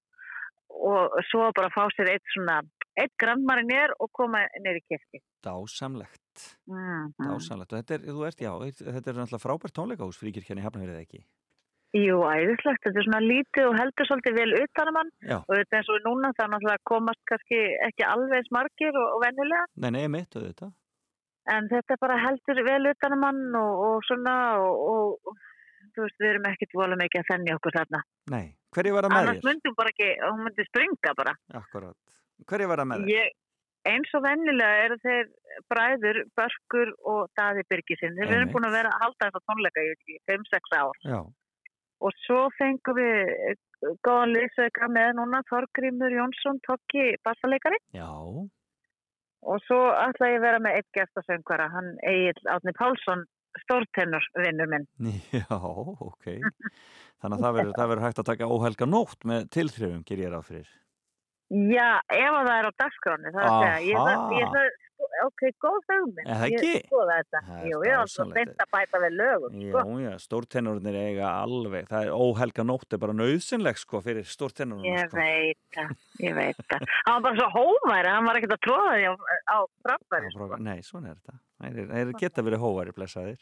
og svo bara fá sér eitt svona eitt grannmarinn er og koma neyri kirkji Dásamlegt. mm Dásamlegt. Og þetta er, þú ert, já, þetta er náttúrulega frábært tónleikahús fríkirkjan í Hafnafjörðið ekki. Jú, æðislegt, þetta er svona lítið og heldur svolítið vel utanum hann Já. og þetta er eins og núna það er náttúrulega komast kannski ekki alveg eins margir og, og venjulega Nei, nei, mitt auðvitað. en þetta er bara heldur vel utanum hann og, og svona og, og þú veist, við erum ekkert volum ekki að þennja okkur þarna Nei, hverju verða með annars þér? myndum bara ekki, hún myndi springa bara Akkurat. Hverju verða með þér? Eins og venjulega eru þeir bræður, Börkur og Daði Birgisinn, þeir eru búin að vera að halda þetta tónleika í 5-6 ár Já, og svo fengum við eh, góðan liðsveika með núna Þorgrímur Jónsson, Tokki, bassaleikari já, og svo ætla ég að vera með eitt gestasöngvara, hann Egil Átni Pálsson, stórtennur vinnur minn. já, ok. Þannig að það verður, hægt að taka óhelga nótt með tilþrifum, ger ég ráð fyrir. Já, ef að það er á dagskráni, það er að segja, ég ég ok, góð hugmynd. Er það ekki? Ég skoða þetta, Það jú, ég er alltaf beint að bæta við lögum, sko. Já, já, stórtennurinnir eiga alveg, það er óhelga nótt er bara nöðsynleg sko fyrir stórtennurinn Ég sko. veit það, ég veit það. Hann var bara svo hóværi, hann var ekkert að tróða því á, á Á, frá- Nei, svona er þetta. Það er, geta verið hóvari blessaðir.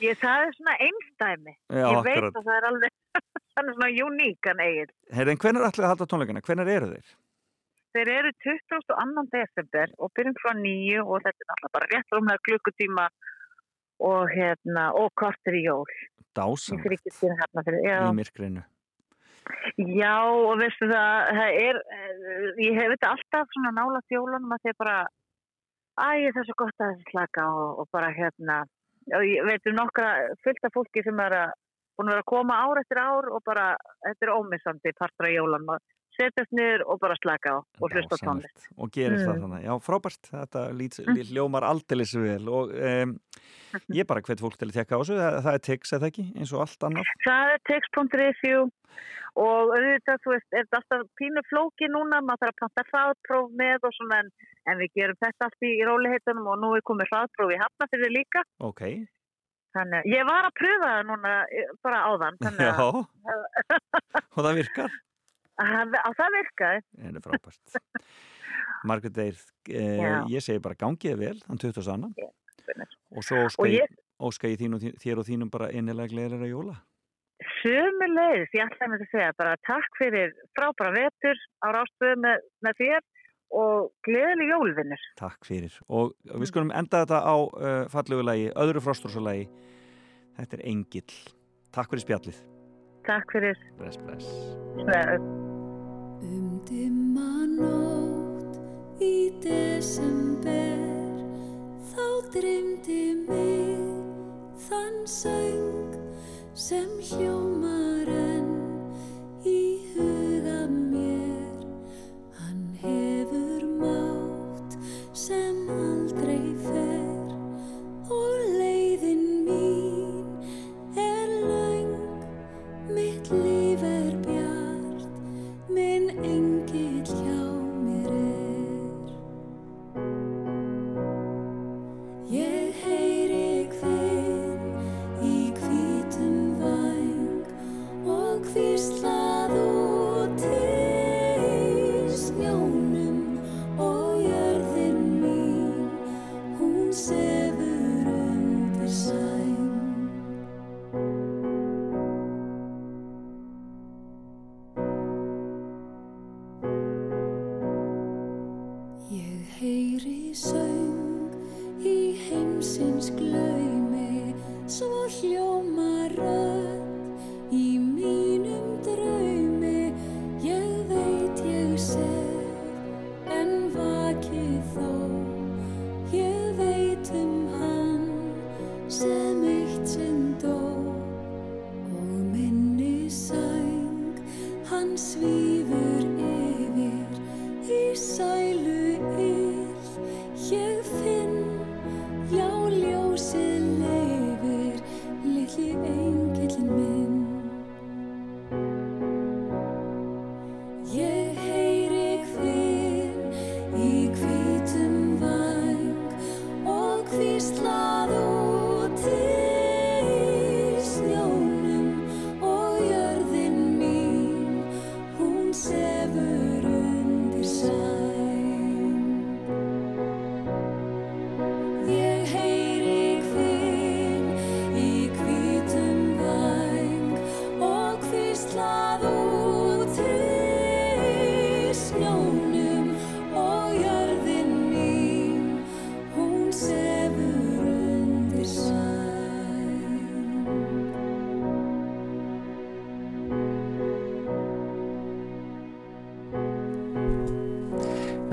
Ég, það er svona einstæmi. Já, ég veit akkurat. að það er alveg, það er svona uníkan eigin. Heyrðu, þeir? Eru 22. desember og byrjum frá nýju og þetta er alltaf bara rétt rúmlega klukkutíma og hérna, og kortir í jól. Fríkistíðin hérna í myrkrinu. Já, og veistu það, það er, ég hef þetta alltaf svona nála þjólunum að þeir bara, æ, það er svo gott að þessi slaka og, og bara hérna, og ég veit um nokkra fullt af fólki sem er að, búin að vera að koma ár eftir ár og bara, þetta er ómissandi partra jólan og setjast niður og bara slaka á og hlusta tónlist. Og gerir það Mm. þannig. Já, frábært. Þetta lít, lít, ljómar aldeilis vel og um, ég bara hvet fólk til að tekka á þessu. Það, það er tix, eða ekki, eins og allt annað. Það er text.review og auðvitað, þú veist, er þetta alltaf pínu flóki núna, maður þarf að panta hraðpróf með og svona, en, en við gerum þetta allt í, róliheitunum og nú er komið hraðpróf í Hafnafyrði líka, Ok. þannig ég var að pröfa það núna eh, bara áðan, Já, að, og það virkar. Að, að það virkaði. Það er frábært. Margrét Eir, eh, ég segi bara gangið vel, þann 20. annan. Og svo óska Og ég, ég- ég þín og, þín- þér og þínum bara innilega gleðilega jóla. Sumulegis, ég ætlaði með að segja bara takk fyrir frábæra vetur á rástöðu með, með þér og gleðileg jólvinnur. Takk fyrir. Og við skulum enda þetta á uh, fallegu lagi, öðru frostrósalagi. Þetta er Engill. Takk fyrir spjallið. Takk fyrir. Bless, bless. Um dimma nótt í desember þá dreymdi mig þann söng sem hljómar enn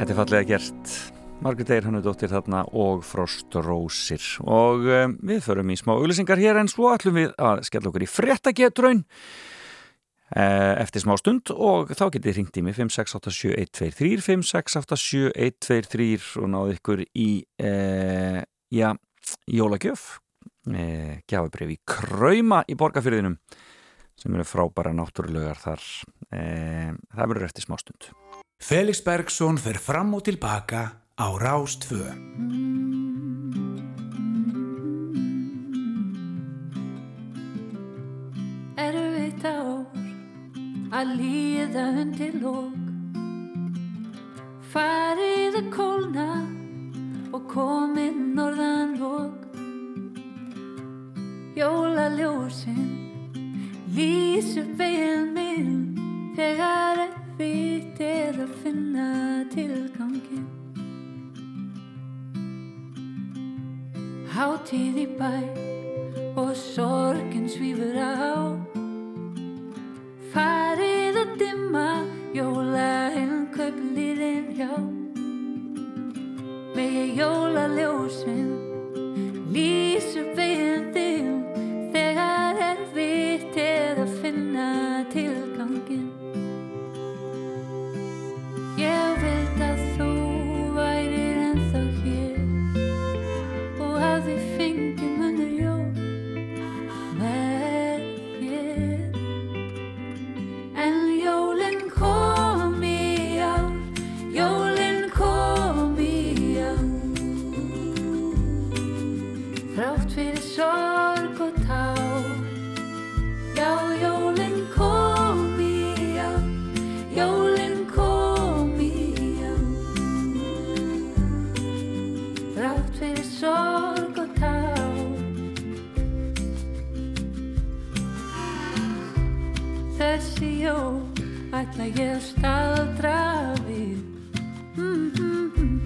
Þetta er fallega gert. Margrét Eir hann er dóttir þarna og Frost Rósir. Og um, við förum í smá auglýsingar hér en svo ætlum við að skella okkur í frettagetraun eh, eftir smá stund og þá getið hringt í mig 5687123 5687123 og náðu ykkur í eh, já, jólagjöf eh, gjafabrif í Krauma í borgarfyrðinum sem eru frábæra náttúrulegar þar eh, það verður eftir smá stund Felix Bergsson fer fram og tilbaka á Rástfö. Erfitt ár að líða undir lók Farið að kólna og komið norðan lók jólaljósin lýs upp veginn minn þegar erfitt er að finna tilgangin Hátíð í bæ og sorgin svífur á. Farið að dimma jólahinn kaupliðin hjá. Megi jólaljósin lýs upp veginn þinn ætla ég að staldra við mm -hmm.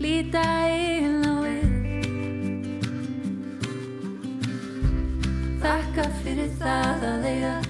Líta inn á við Þakka fyrir það að eiga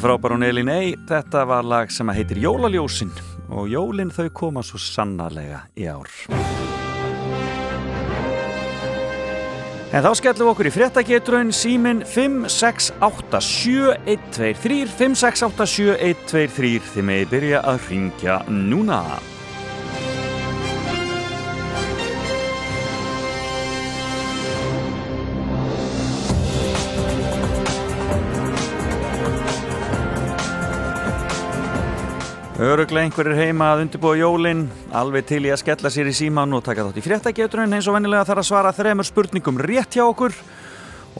Er frábær hún Elin Ey, þetta var lag sem heitir Jólaljósin og jólin þau koma svo sannarlega í ár. En þá skellum við okkur í fréttagetrun símin 5687123 5687123 þið meði byrja að ringja núna. Öruglega einhverjir heima að undirbúa jólin, alveg til í að skella sér í síman og taka þátt í fréttagetrun eins og vennilega þarf að svara þremur spurningum rétt hjá okkur.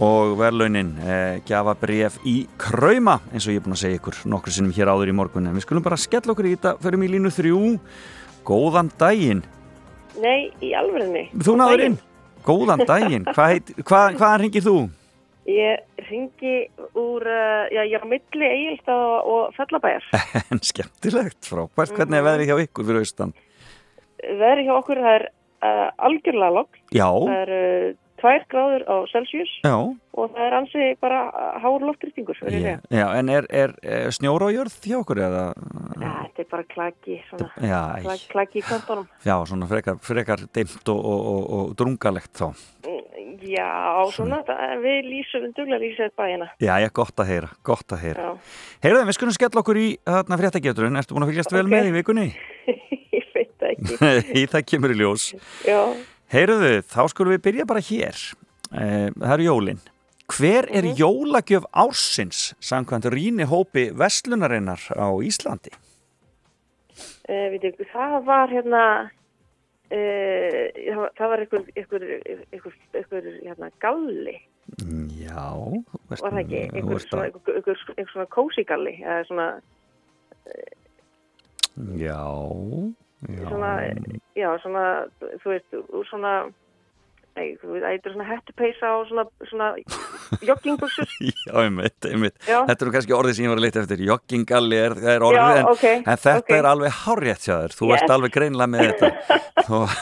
Og verðlaunin eh, gjafa bref í krauma eins og ég er búin að segja ykkur nokkur sinnum hér áður í morgun. En við skulum bara skella okkur í þetta fyrir mig línu þrjú. Góðan daginn. Nei, í alvörinni. þú náður inn, góðan daginn. Hvað heit, hvað, hvaðan ringir þú? Ég ringi úr, uh, já, ég er á milli Egilstað og, Fellabæjar. en skemmtilegt, frábært, hvernig er veðrið hjá ykkur fyrir austan? Veðri hjá okkur, það er uh, algjörlega logg. Já, Það er uh, tvær gráður á Celsius já, og það er ansi bara hár loftrýstingur, ég já, já en er, er, er snjóra á jörð hjá okkur eða? Ja, þetta er bara klaki, svona, Já, klaki, klaki í kantonum. Já, svona frekar, frekar dimmt og, og, og, og drungalegt þá. Já, svona, það, við lýsum, duglega lýsum bæina. Já, ég gott að heyra, gott að heyra. Já, Heyrðu, við skulum skella okkur í þarna fréttageturinn. Ertu búin að fylgjast vel með í vikunni? ég veit það ekki. í það kemur í ljós. Já, Heyrðu, þá skulum við byrja bara hér. Eh, Það eru jólin. Hver er jólagjöf ársins samkvæmt rýni hópi Vestlunarinnar á Íslandi? uh, veitu, það var hérna, uh, það var- einhver, einhver, einhver, einhver hérna, galli. Já. var það ekki, einhver svona, einhver, einhver, svona kósigalli eða svona, Já. Já. svona já, svona, þú veist, svona Nei, þú veit, eitthvað svona hettupeysa og svona, svona joggingbuxur. Já, einmitt, einmitt. Já. Þetta eru kannski orðið sem ég var að leita eftir. Joggingalli er, er orðið, Já, en, ok, en þetta ok. er alveg hárrétt hjá þér. Þú Yes. ert alveg greinlega með þetta.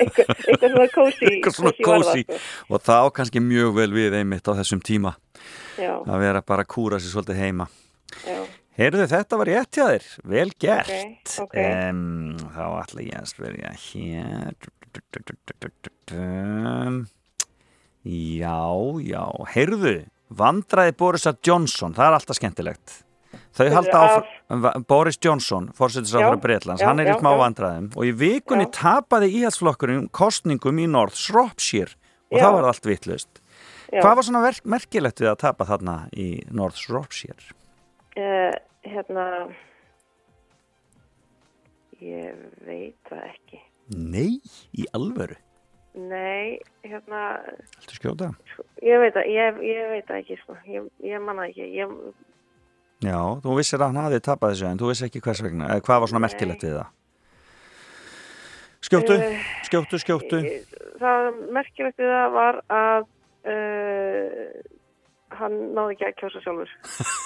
Eitthvað svona cozy. eitthvað svona kósi. sko. Og það á kannski mjög vel við einmitt á þessum tíma. Já. Að vera bara að kúra sér svolítið heima. Já. Heyrðu, þetta var rétt hjá þér. Vel gert. Ok, ok. Em, þá ætla ég að spyrja hér. Um, já, já. Heyrðu, vandraði Borisar Johnson, það er alltaf skemmtilegt. Þau halda Va- Boris Johnson, fórsetisráður Já, Breitlands, já, hann er í já, smá já. vandræðum og í vikunni tapaði íhaldsflokkurinn kostningum í North Shropshire og Já. það var allt vittlust. Já. Hvað var svona merkilegt við að tapa þarna í North Shropshire? Uh, hérna, ég veit það ekki. Nei, í alvöru. Nei, hérna, Viltu skjóta? ég veit það, ég, ég veit það ekki, sko. Ég, ég manna ekki. Ég, Já, þú vissir að hann hafði tapað þessu en þú vissi ekki hvers vegna, eða hvað var svona merkilegt við það? Skjóttu, Eh, skjóttu, skjóttu. það merkilegt við það var að uh, hann náði ekki að kjósa sjálfur.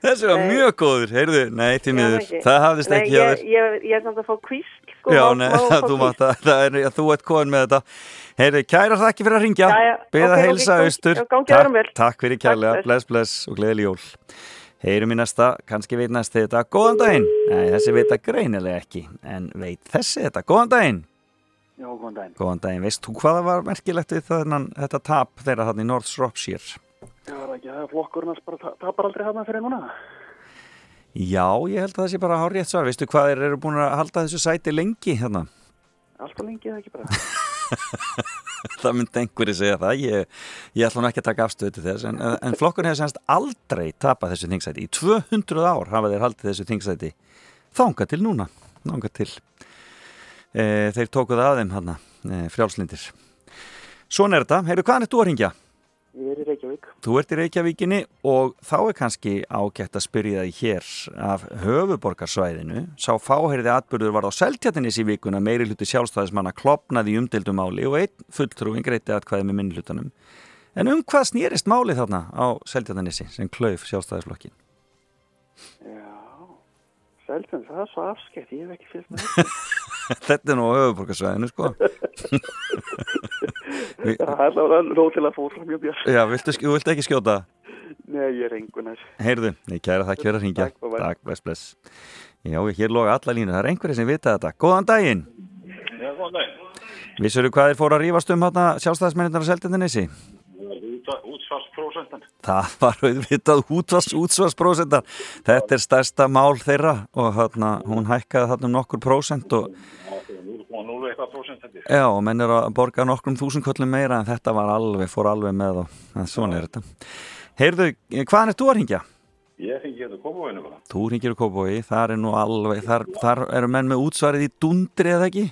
Þessi var Nei. mjög góður, heyrðu, nei, því Já, miður, ekki. það hafðist ekki hjá þér. ég, ég er samt að fá kvísl, sko. Já, nei, þú, mátt, að, það er, þú ert komin með þetta. Heyrðu, kæra þakki fyrir að ringja, beða ok, ok, heilsa gangi- austur. gangi öðrum vel. Takk, takk fyrir kærlega, bless, bless og gleðileg jól. Heyrum í næsta, kannski veit næsti þetta, góðan daginn. Nei, þessi veit það greinilega ekki, en veit þessi þetta, góðan daginn. Já, góðan daginn. Góðan daginn, veist þú hvað það var merkilegt við þennan, þetta tap þeirra þarna í North Shropshire? Já, það ekki það að flokkurinn ta- tapar aldrei þarna fyrir núna? Já, ég held að það sé bara hár rétt svar, veistu hvað þeir eru búin að halda þessu sæti lengi hérna? Alltaf lengi eða ekki bara? það myndi einhverju segja það, ég, ég ætla nú ekki að taka afstöðu til þess, en, en flokkun hefur semst aldrei tapað þessu þingsæti, í 200 ár hafa þeir haldið þessu þingsæti, þanga til núna, þanga til, e, þeir tókuð að þeim hann, e, frjálslindir. Svona er þetta, heyrðu, hvaðan er þú að ringja? Ég er í Reykjavík. Þú ert í Reykjavíkinni og þá er kannski ágætt að spyrja þig hér af höfuborgarsvæðinu. Sá fáheyrði atbyrður var á seltjartinnis í vikuna meiri hluti sjálfstæðismanna klopnaði í umdeildum máli og einn fulltrúin greiti atkvæði með minnlutanum. En um hvað snýrist málið þarna á seltjartinnissi sem klauf sjálfstæðisflokkin? Já, Selfjörn, það er svo afskekt, ég hef ekki fylgt með þetta. Þetta er nú á höfuborgarsvæðinu, sko. Það er alveg nóg til að fóra mjög björn. Já, viltu, viltu ekki skjóta? Nei, ég er engun þess. Heyrðu, nei, kæra þakk fyrir að ringja. Takk, bless, bless. Já, hér loga alla línu, það er einhverju sem vita þetta. Góðan daginn! Já, góðan dag. Vissuru hvað þeir fóru að rífast um hérna sjálfstæðismenninnar á Seltjarninnissi? Útsvarsprósentan. Það var auðvitað útvars, útsvarsprósentan. Þetta er stærsta mál þeirra og hérna, hún hækkaði þarna um nokkur prósent og, 0,01 prósent þetta. já, og menn er að borga nokkrum þúsundköllum meira en þetta var alveg, fór alveg með og svona er þetta. Heyrðu, hvaðan er þú að ringja? Ég fengi hérna kópavöinu bara. Þú ringir Kópói, þar er nú alveg, þar, þar eru menn með útsvarið í dundri eða ekki?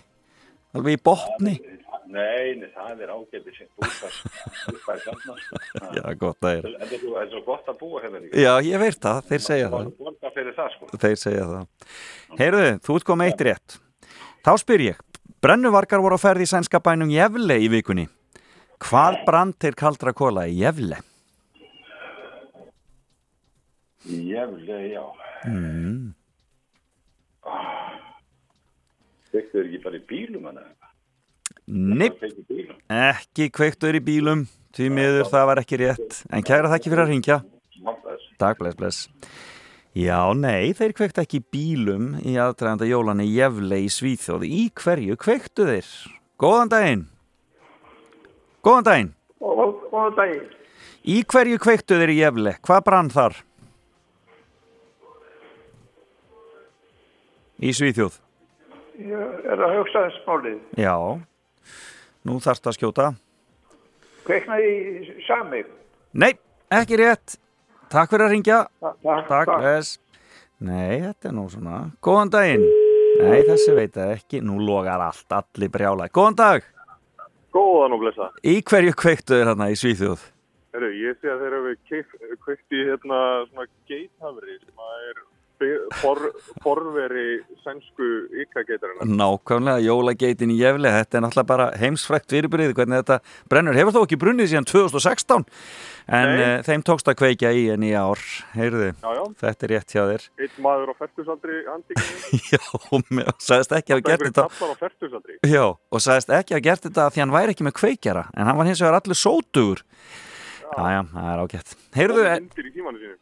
Alveg í botni? Nei, nei, það er ágætið sem útsvars. Útsvars saman. Já, gott að er. En þetta er svo- er gott að búa hérna líka. Já, ég veit það, þeir segja það. Borga fyrir það, sko. Þeir segja það. Heyrðu, þú ert komið eitt rétt. Þá spyr ég, brennuvargar voru á ferði í sænska bænum Jefle í vikunni. Hvað brann til kaldra kóla í Jefle? Jæfnilega, já. Mm. Þekktu þeir ekki bara í bílum hann eða? Bílum. ekki kveiktur í bílum, því miður það var ekki rétt. En kæra þakki fyrir að ringja. Takk, bless, bless. Já, nei, þeir kveiktu ekki bílum í aðdraganda jólan í Jefle í Svíþjóði. Í hverju kveiktu þeir? Góðan daginn. Góðan daginn. Góðan daginn. Í hverju kveiktu þeir í Jefle? Hvað brann þar? Í Svíþjóð. Ég er að hugsa þess málið. Já. Nú þarfst að skjóta. Kveiknaði í samig. Nei, ekki rétt. Takk fyrir að ringja. Takk, Takk, takk. bless. Nei, þetta er nú svona. Góðan daginn. Nei, þessi veit það ekki. Nú logar allt, allir brjála. Góðan dag. Góðan og blessa. Í hverju kveiktu þeir hérna í Svíþjóð? Herru, ég sé að þeir eru kveikt í hérna svona geithafri sem að er for, forveri sænsku ykkageitarinn. Nákvæmlega, jólageitin í jefli, þetta er náttúrulega bara heimsfrækt fyrirbrið, hvernig þetta brennur. Hefur þó ekki brunnið síðan 2016, en Nei. uh, þeim tókst að kveikja í en í ár, heyrðu, Já, já. þetta er rétt hjá þér. Einn maður á færtusaldri handíkinu. Já, og sagðist ekki að hafa gert þetta. Já, og sagðist ekki að hafa gert þetta því hann væri ekki með kveikjara, en hann var hins vegar allur sótugur. Já, já, það er ágætt. Heyrðu,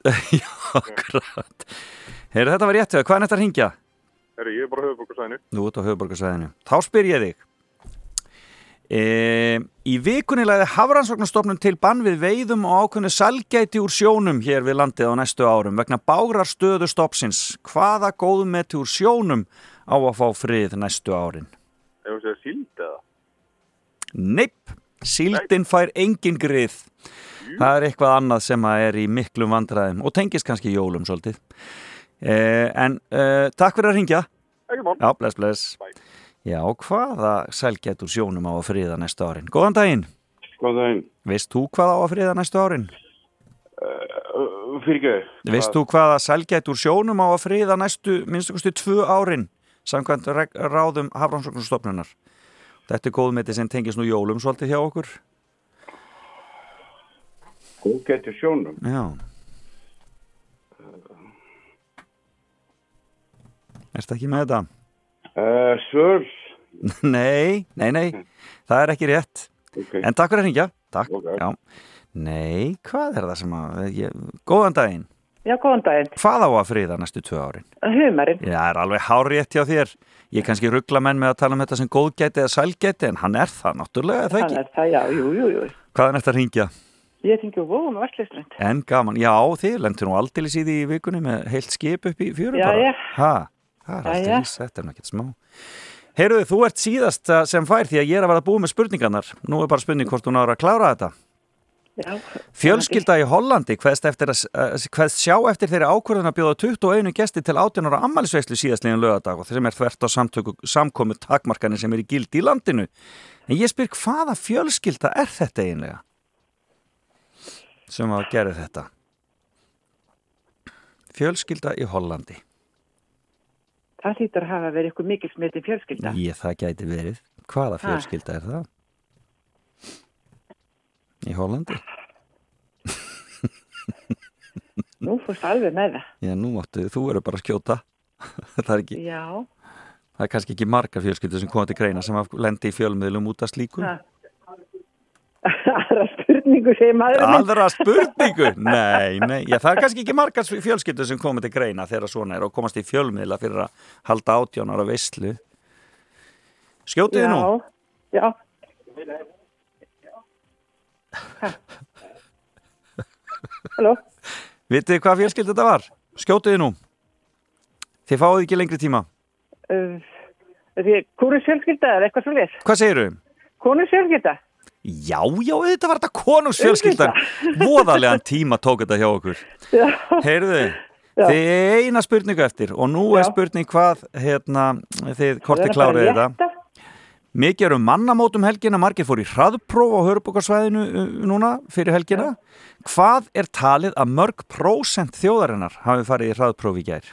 já, akkurat. Heyrðu, þetta var rétt hjá þér, hvað er þetta að ringja? Herri, ég er bara höfubokarsæðinu. Nú út á höfuborgarsvæðinu. Þá spyr ég þig. E, í vikunni læði Hafrannsóknarstofnun til bann við veiðum og ákveðinu salgæti úr sjónum hér við landið á næstu árum vegna bárar stöðu stoppsins. Hvaða góðmeti úr sjónum á að fá frið næstu árin? Ef þú segir síld eða? Neip, síldin fær engin grið. Það er eitthvað annað sem að er í miklum vandræðum og tengist kannski jólum svolítið. Eh, en eh, takk fyrir að ringja. Já, bless, bless. Já, hvaða selgætt úr sjónum á að friða næstu árin? Góðan daginn. Góðan daginn. Veist þú hvað á að friða næstu árin? Uh, fyrir ekki. Veist þú hvaða selgætt úr sjónum á að friða næstu minnstakosti tvö árin samkvæmt ráðum Hafrannsóknarstofnunar? Þetta er góðmeti sem tengist nú jólum svolítið hjá okkur. Góð getur sjónum. Já. Erstu ekki með þetta? Uh, Svöls. nei, nei, nei, það er ekki rétt. Ok. En takk fyrir að ringja. Takk. Ok. Já. Nei, hvað er það sem að... Ég, góðan daginn. Já, góðan daginn. Hvað á að friða næstu tvö árin? Humarinn. Já, það er alveg hárétt hjá þér. Ég kannski ruggla menn með að tala um þetta sem góðgæti eða sælgæti, en hann er það náttúrulega, er það Hann ekki? er það, já, jú, jú, jú. Hvað er þetta að ringja? Ég tengi úr vóðum og versliströnd. En gaman, já, þið lendur nú aldeilis í því í vikunni með heilt skip upp í fjöru Já, bara. já. Ha, það er Já, aldeilis, þetta er náttúrulega smá. Heyrðu, þú ert síðast uh, sem fær því að ég er að vera að búa með spurningarnar. Nú er bara spurning hvort hún ára að klára þetta. Já. Fjölskylda í Hollandi hveðst, eftir að, uh, hveðst sjá eftir þeirri ákvörðun að bjóða 21 gesti til 18 ára ammælisveislu síðastlegin lögadag og þeim er þvert á samtöku, samkomu takmarkanir sem er í gild í landinu. En ég spyr hvaða fjölskylda er þetta eiginlega? Sem að gera þetta. Fjölskylda í Hollandi. Það hlýtur að hafa verið ykkur mikil smitin fjölskylda. Ég það gæti verið. Hvaða Ha? fjölskylda er það? Í Hollandi? Nú fórst alveg með það. Já, nú áttu, þú eru bara að skjóta. það er ekki, Já. það er kannski ekki margar fjölskyldur sem koma til greina sem lendi í fjölmiðlum út af slíku. Ha. Aðra spurningu segir maður. Aðra spurningu? Nei, nei, já, það er kannski ekki margar fjölskyldur sem koma til greina þegar svona er og komast í fjölmiðla fyrir að halda átjónar á veistlu. Skjótið þið nú? Já. Halló? Vitið hvað fjölskyld þetta var? Skjótið þið nú? Þið fáið ekki lengri tíma. Uh, því, konus fjölskylda eða eitthvað svo leið? Hvað segirðu? Konus fjölskylda? Já, já, þetta var þetta konungsfjölskyldan. Voðalegan tíma tók þetta hjá okkur. Heyrðu, þið er eina spurningu eftir og nú er spurning hvað, hérna, þið bara klárið þetta. Mikið eru mannamótum helgina, margir fór í hraðpróf á hörubokarsvæðinu uh, núna fyrir helgina. Hvað er talið að mörg prósent þjóðarinnar hafi farið í hraðpróf í gær?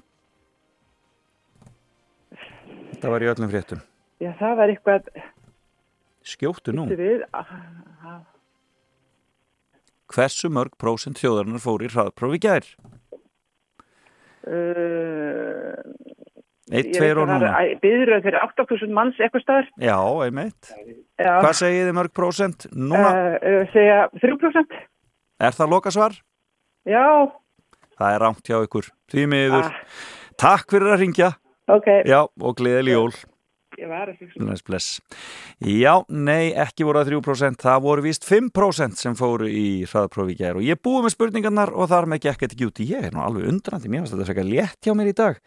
Það var í öllum fréttum. Já, það var eitthvað... Skjóttu nú. Ah, ah, Hversu mörg prósent þjóðarinnar fór í hraðpróf í gær? Uh, Eitt, tveir og núna. Byðröð fyrir 8.000 manns eitthvað staðar. Já, einmitt. Já. Hvað segið þið mörg prósent núna? Uh, uh, segja 3%. Er það lokasvar? Já. Það er rámt hjá ykkur. Því miður. Takk fyrir að ringja. Ok. Já, og gleðileg jól. Ég var að fyrir. Bless, bless. Já, nei, ekki voru það 3%, það voru víst 5% sem fóru í hraðprófi í gær. Og ég búið með spurningarnar og þar með gekk út. Í ég er nú alveg undrandi, mér finnst þetta frekar létt hjá mér í dag.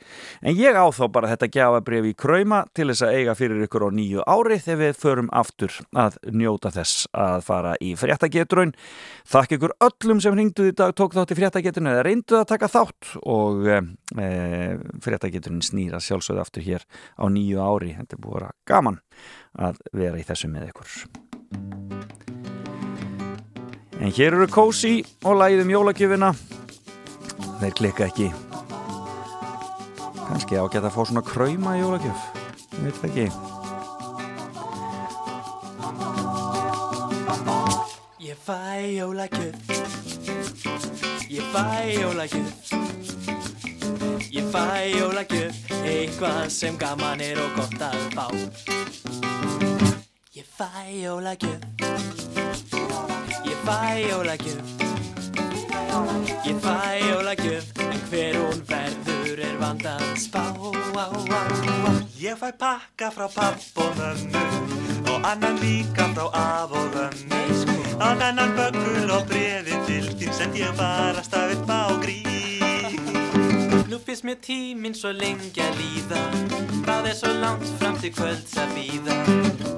En ég á þá bara þetta gjafabref í krauma til þess að eiga fyrir ykkur á nýju ári þegar við förum aftur að njóta þess að fara í fréttagetrun. Þakk ykkur öllum sem ringduð í dag tók þátt í fréttagetrun eða reynduð að taka þátt. Og e, fréttagetrun snýra sjálfsögðu þetta er búið að vera gaman að vera í þessu með ykkur. En hér eru Kósi og læðum jólagjöfina. Þeir klikka ekki. Kannski ágætt að fá svona krauma í jólagjöf. Ég veit það ekki. Ég fæ jólagjöf. Ég fæ jólagjöf Ég fæ jólagjöf Eitthvað sem gaman er og gott að fá Ég fæ jólagjöf Ég fæ jólagjöf Ég fæ jólagjöf En hver hún verður er vandað spá. Ég fæ pakka frá papp og mömmu og annan líka frá af og ömmu. Á þennan böggul og brefi til þín send ég bara stafið bá grín. Nú finnst mér tíminn svo lengi að líða. Það er svo langt fram til kvölds að býða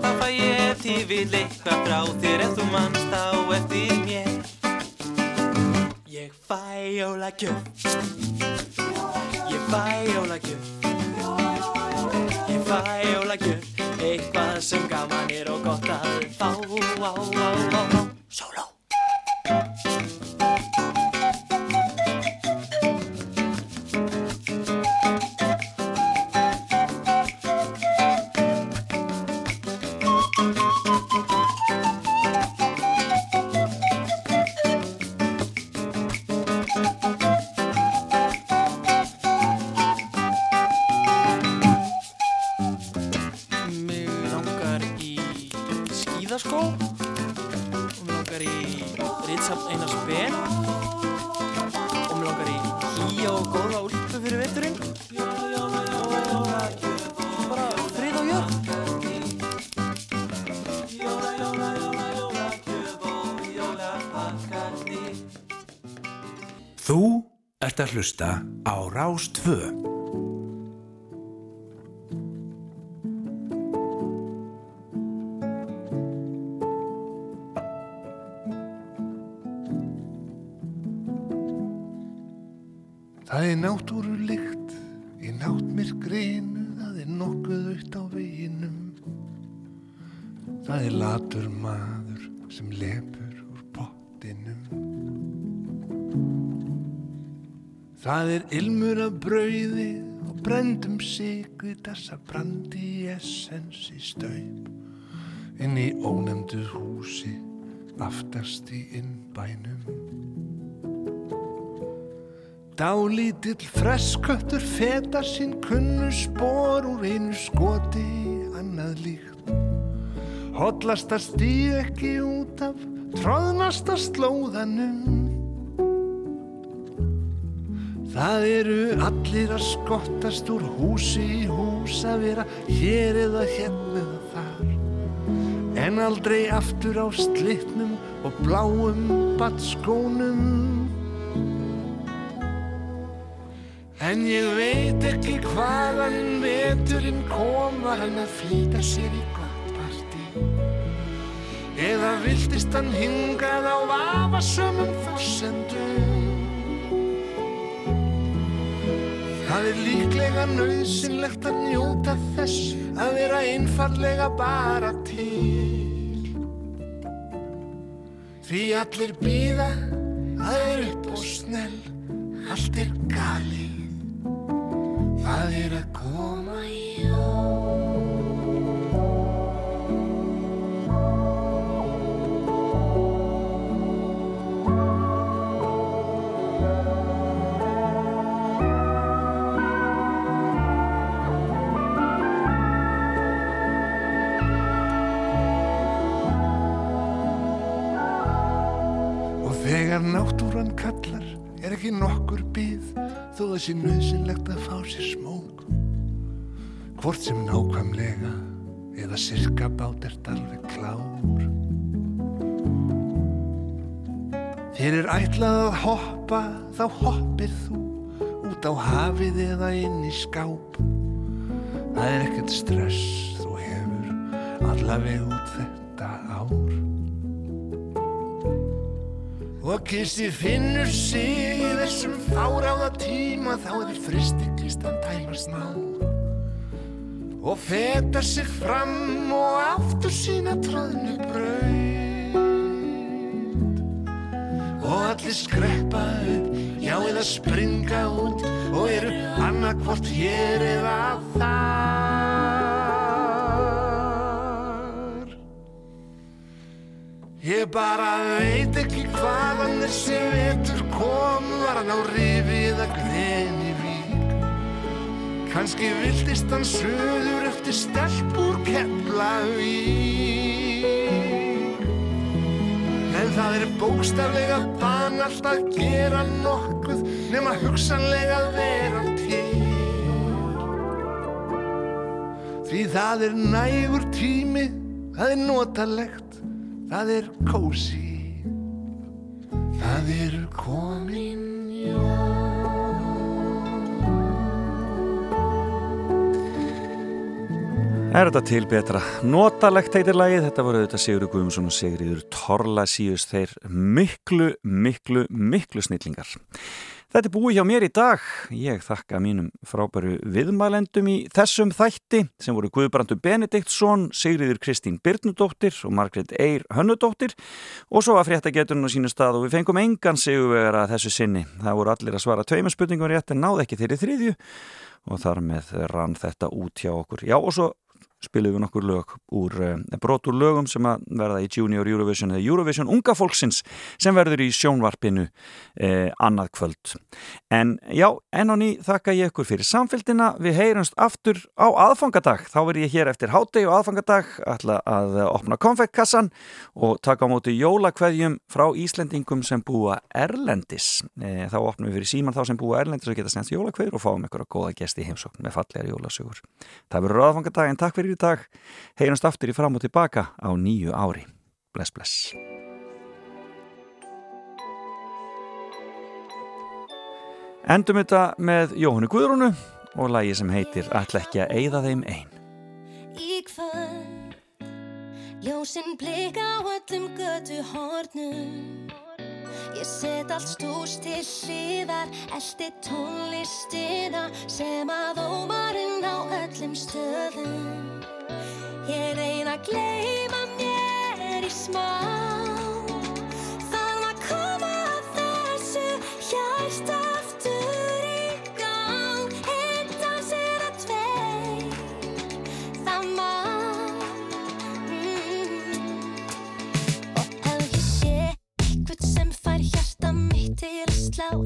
Þá fæ ég til vil eitthvað frá þér En þú manst á eftir mér. Ég fæ jólagjöf Ég fæ jólagjöf Ég fæ jólagjöf Eitthvað sem gaman er og gott að fá. Sóló hlusta á Rás Það er ilmur af brauði og brendum sigri þessa brandi í essens í staup. Inn í ónefndu húsi aftast í innbænum. Dálítill fresköttur feta sín kunnu spór úr einu skoti annað líkt. Hollasta stíð ekki út af tróðnasta slóðanum. Það eru allir að skottast úr húsi í hús að vera hér eða hérna eða þar. En aldrei aftur á slitnum og bláum batskónum. En ég veit ekki hvaðan veturinn kom var hann að flýta sér í gott partí Eða viltist hann hingað á vafasömmum forsendum Það er líklega nöðsynlegt að njóta þess að vera einfallega bara til. Því allir býða, það er upp og snell, allt er galið. Það er að koma Og þó það sé nöðsynlegt að fá sér smók. Hvort sem nákvæmlega eða sirka bát ert alveg klár. Þér er ætlað að hoppa, þá hoppir þú út á hafið eða inn í skáp. Það er ekkert stress, þú hefur allaveg Og kissi finnur sig í þessum fáráða tíma þá er fristiklistan tæmar smá og feta sig fram og aftur sína tróðnu braut. Og allir skreppa upp já eða springa út og eru annarkvort hér eða þar Ég bara veit ekki hvaðan þessi vetur kom. Var hann á rifið að greni vík? Kanski viltist hann söður eftir stelpur Keflavík. En það er bókstaflega banalt að gera nokkuð hugsanlega að vera til. Því það er nægur tími, það er notalegt, það er kósi, það er komin Er þetta til betra? Notalegt heitir lagið, þetta voru auðvitað Sigurður Guðmundsson og Sigurður Torlasíus, þeir miklu, miklu, miklu snillingar. Þetta er búið hjá mér í dag. Ég þakka mínum frábæru viðmælendum í þessum þætti sem voru Guðbrandur Benediktsson, Sigriður Kristín Byrnudóttir og Margret Eir Hönnudóttir og svo að frétta geturinn á sínu stað og við fengum engan sigurvegara þessu sinni. Það voru allir að svara tveimur spurningum rétt en náði ekki þeirri þriðju og þar með rann þetta út hjá okkur. Já og svo spilum við nokkur lög úr uh, brot úr lögum sem að verða í Junior Eurovision eða Eurovision unga fólksins sem verður í sjónvarpinu uh, annað kvöld. En já, enn og ný þakka ég ykkur fyrir samfélgina. Við heyrumst aftur á aðfangadag. Þá verð ég hér eftir hátegi og aðfangadag ætla að opna konfektkassan og taka á móti jólakveðjum frá Íslendingum sem búa Erlendis. Uh, þá opnum við fyrir síman þá sem búa Erlendis og geta senst jólakveður og fáum ykkur að góða gesti heimsókn með fallegar jólasögur. Það verður aðfangadag en takk fyrir í dag. Heyrjumst aftur í fram og tilbaka á nýju ári. Bless, bless. Endum þetta með Jóhannu Guðrúnu og lagi sem heitir að eyða þeim einn. Í kvöld Ljósinn blika á öllum götu hornum Ég set allt stús til hliðar Eldi tónlistina sem að ómarinn á öllum stöðum. Ég reyna að gleyma mér í smá Og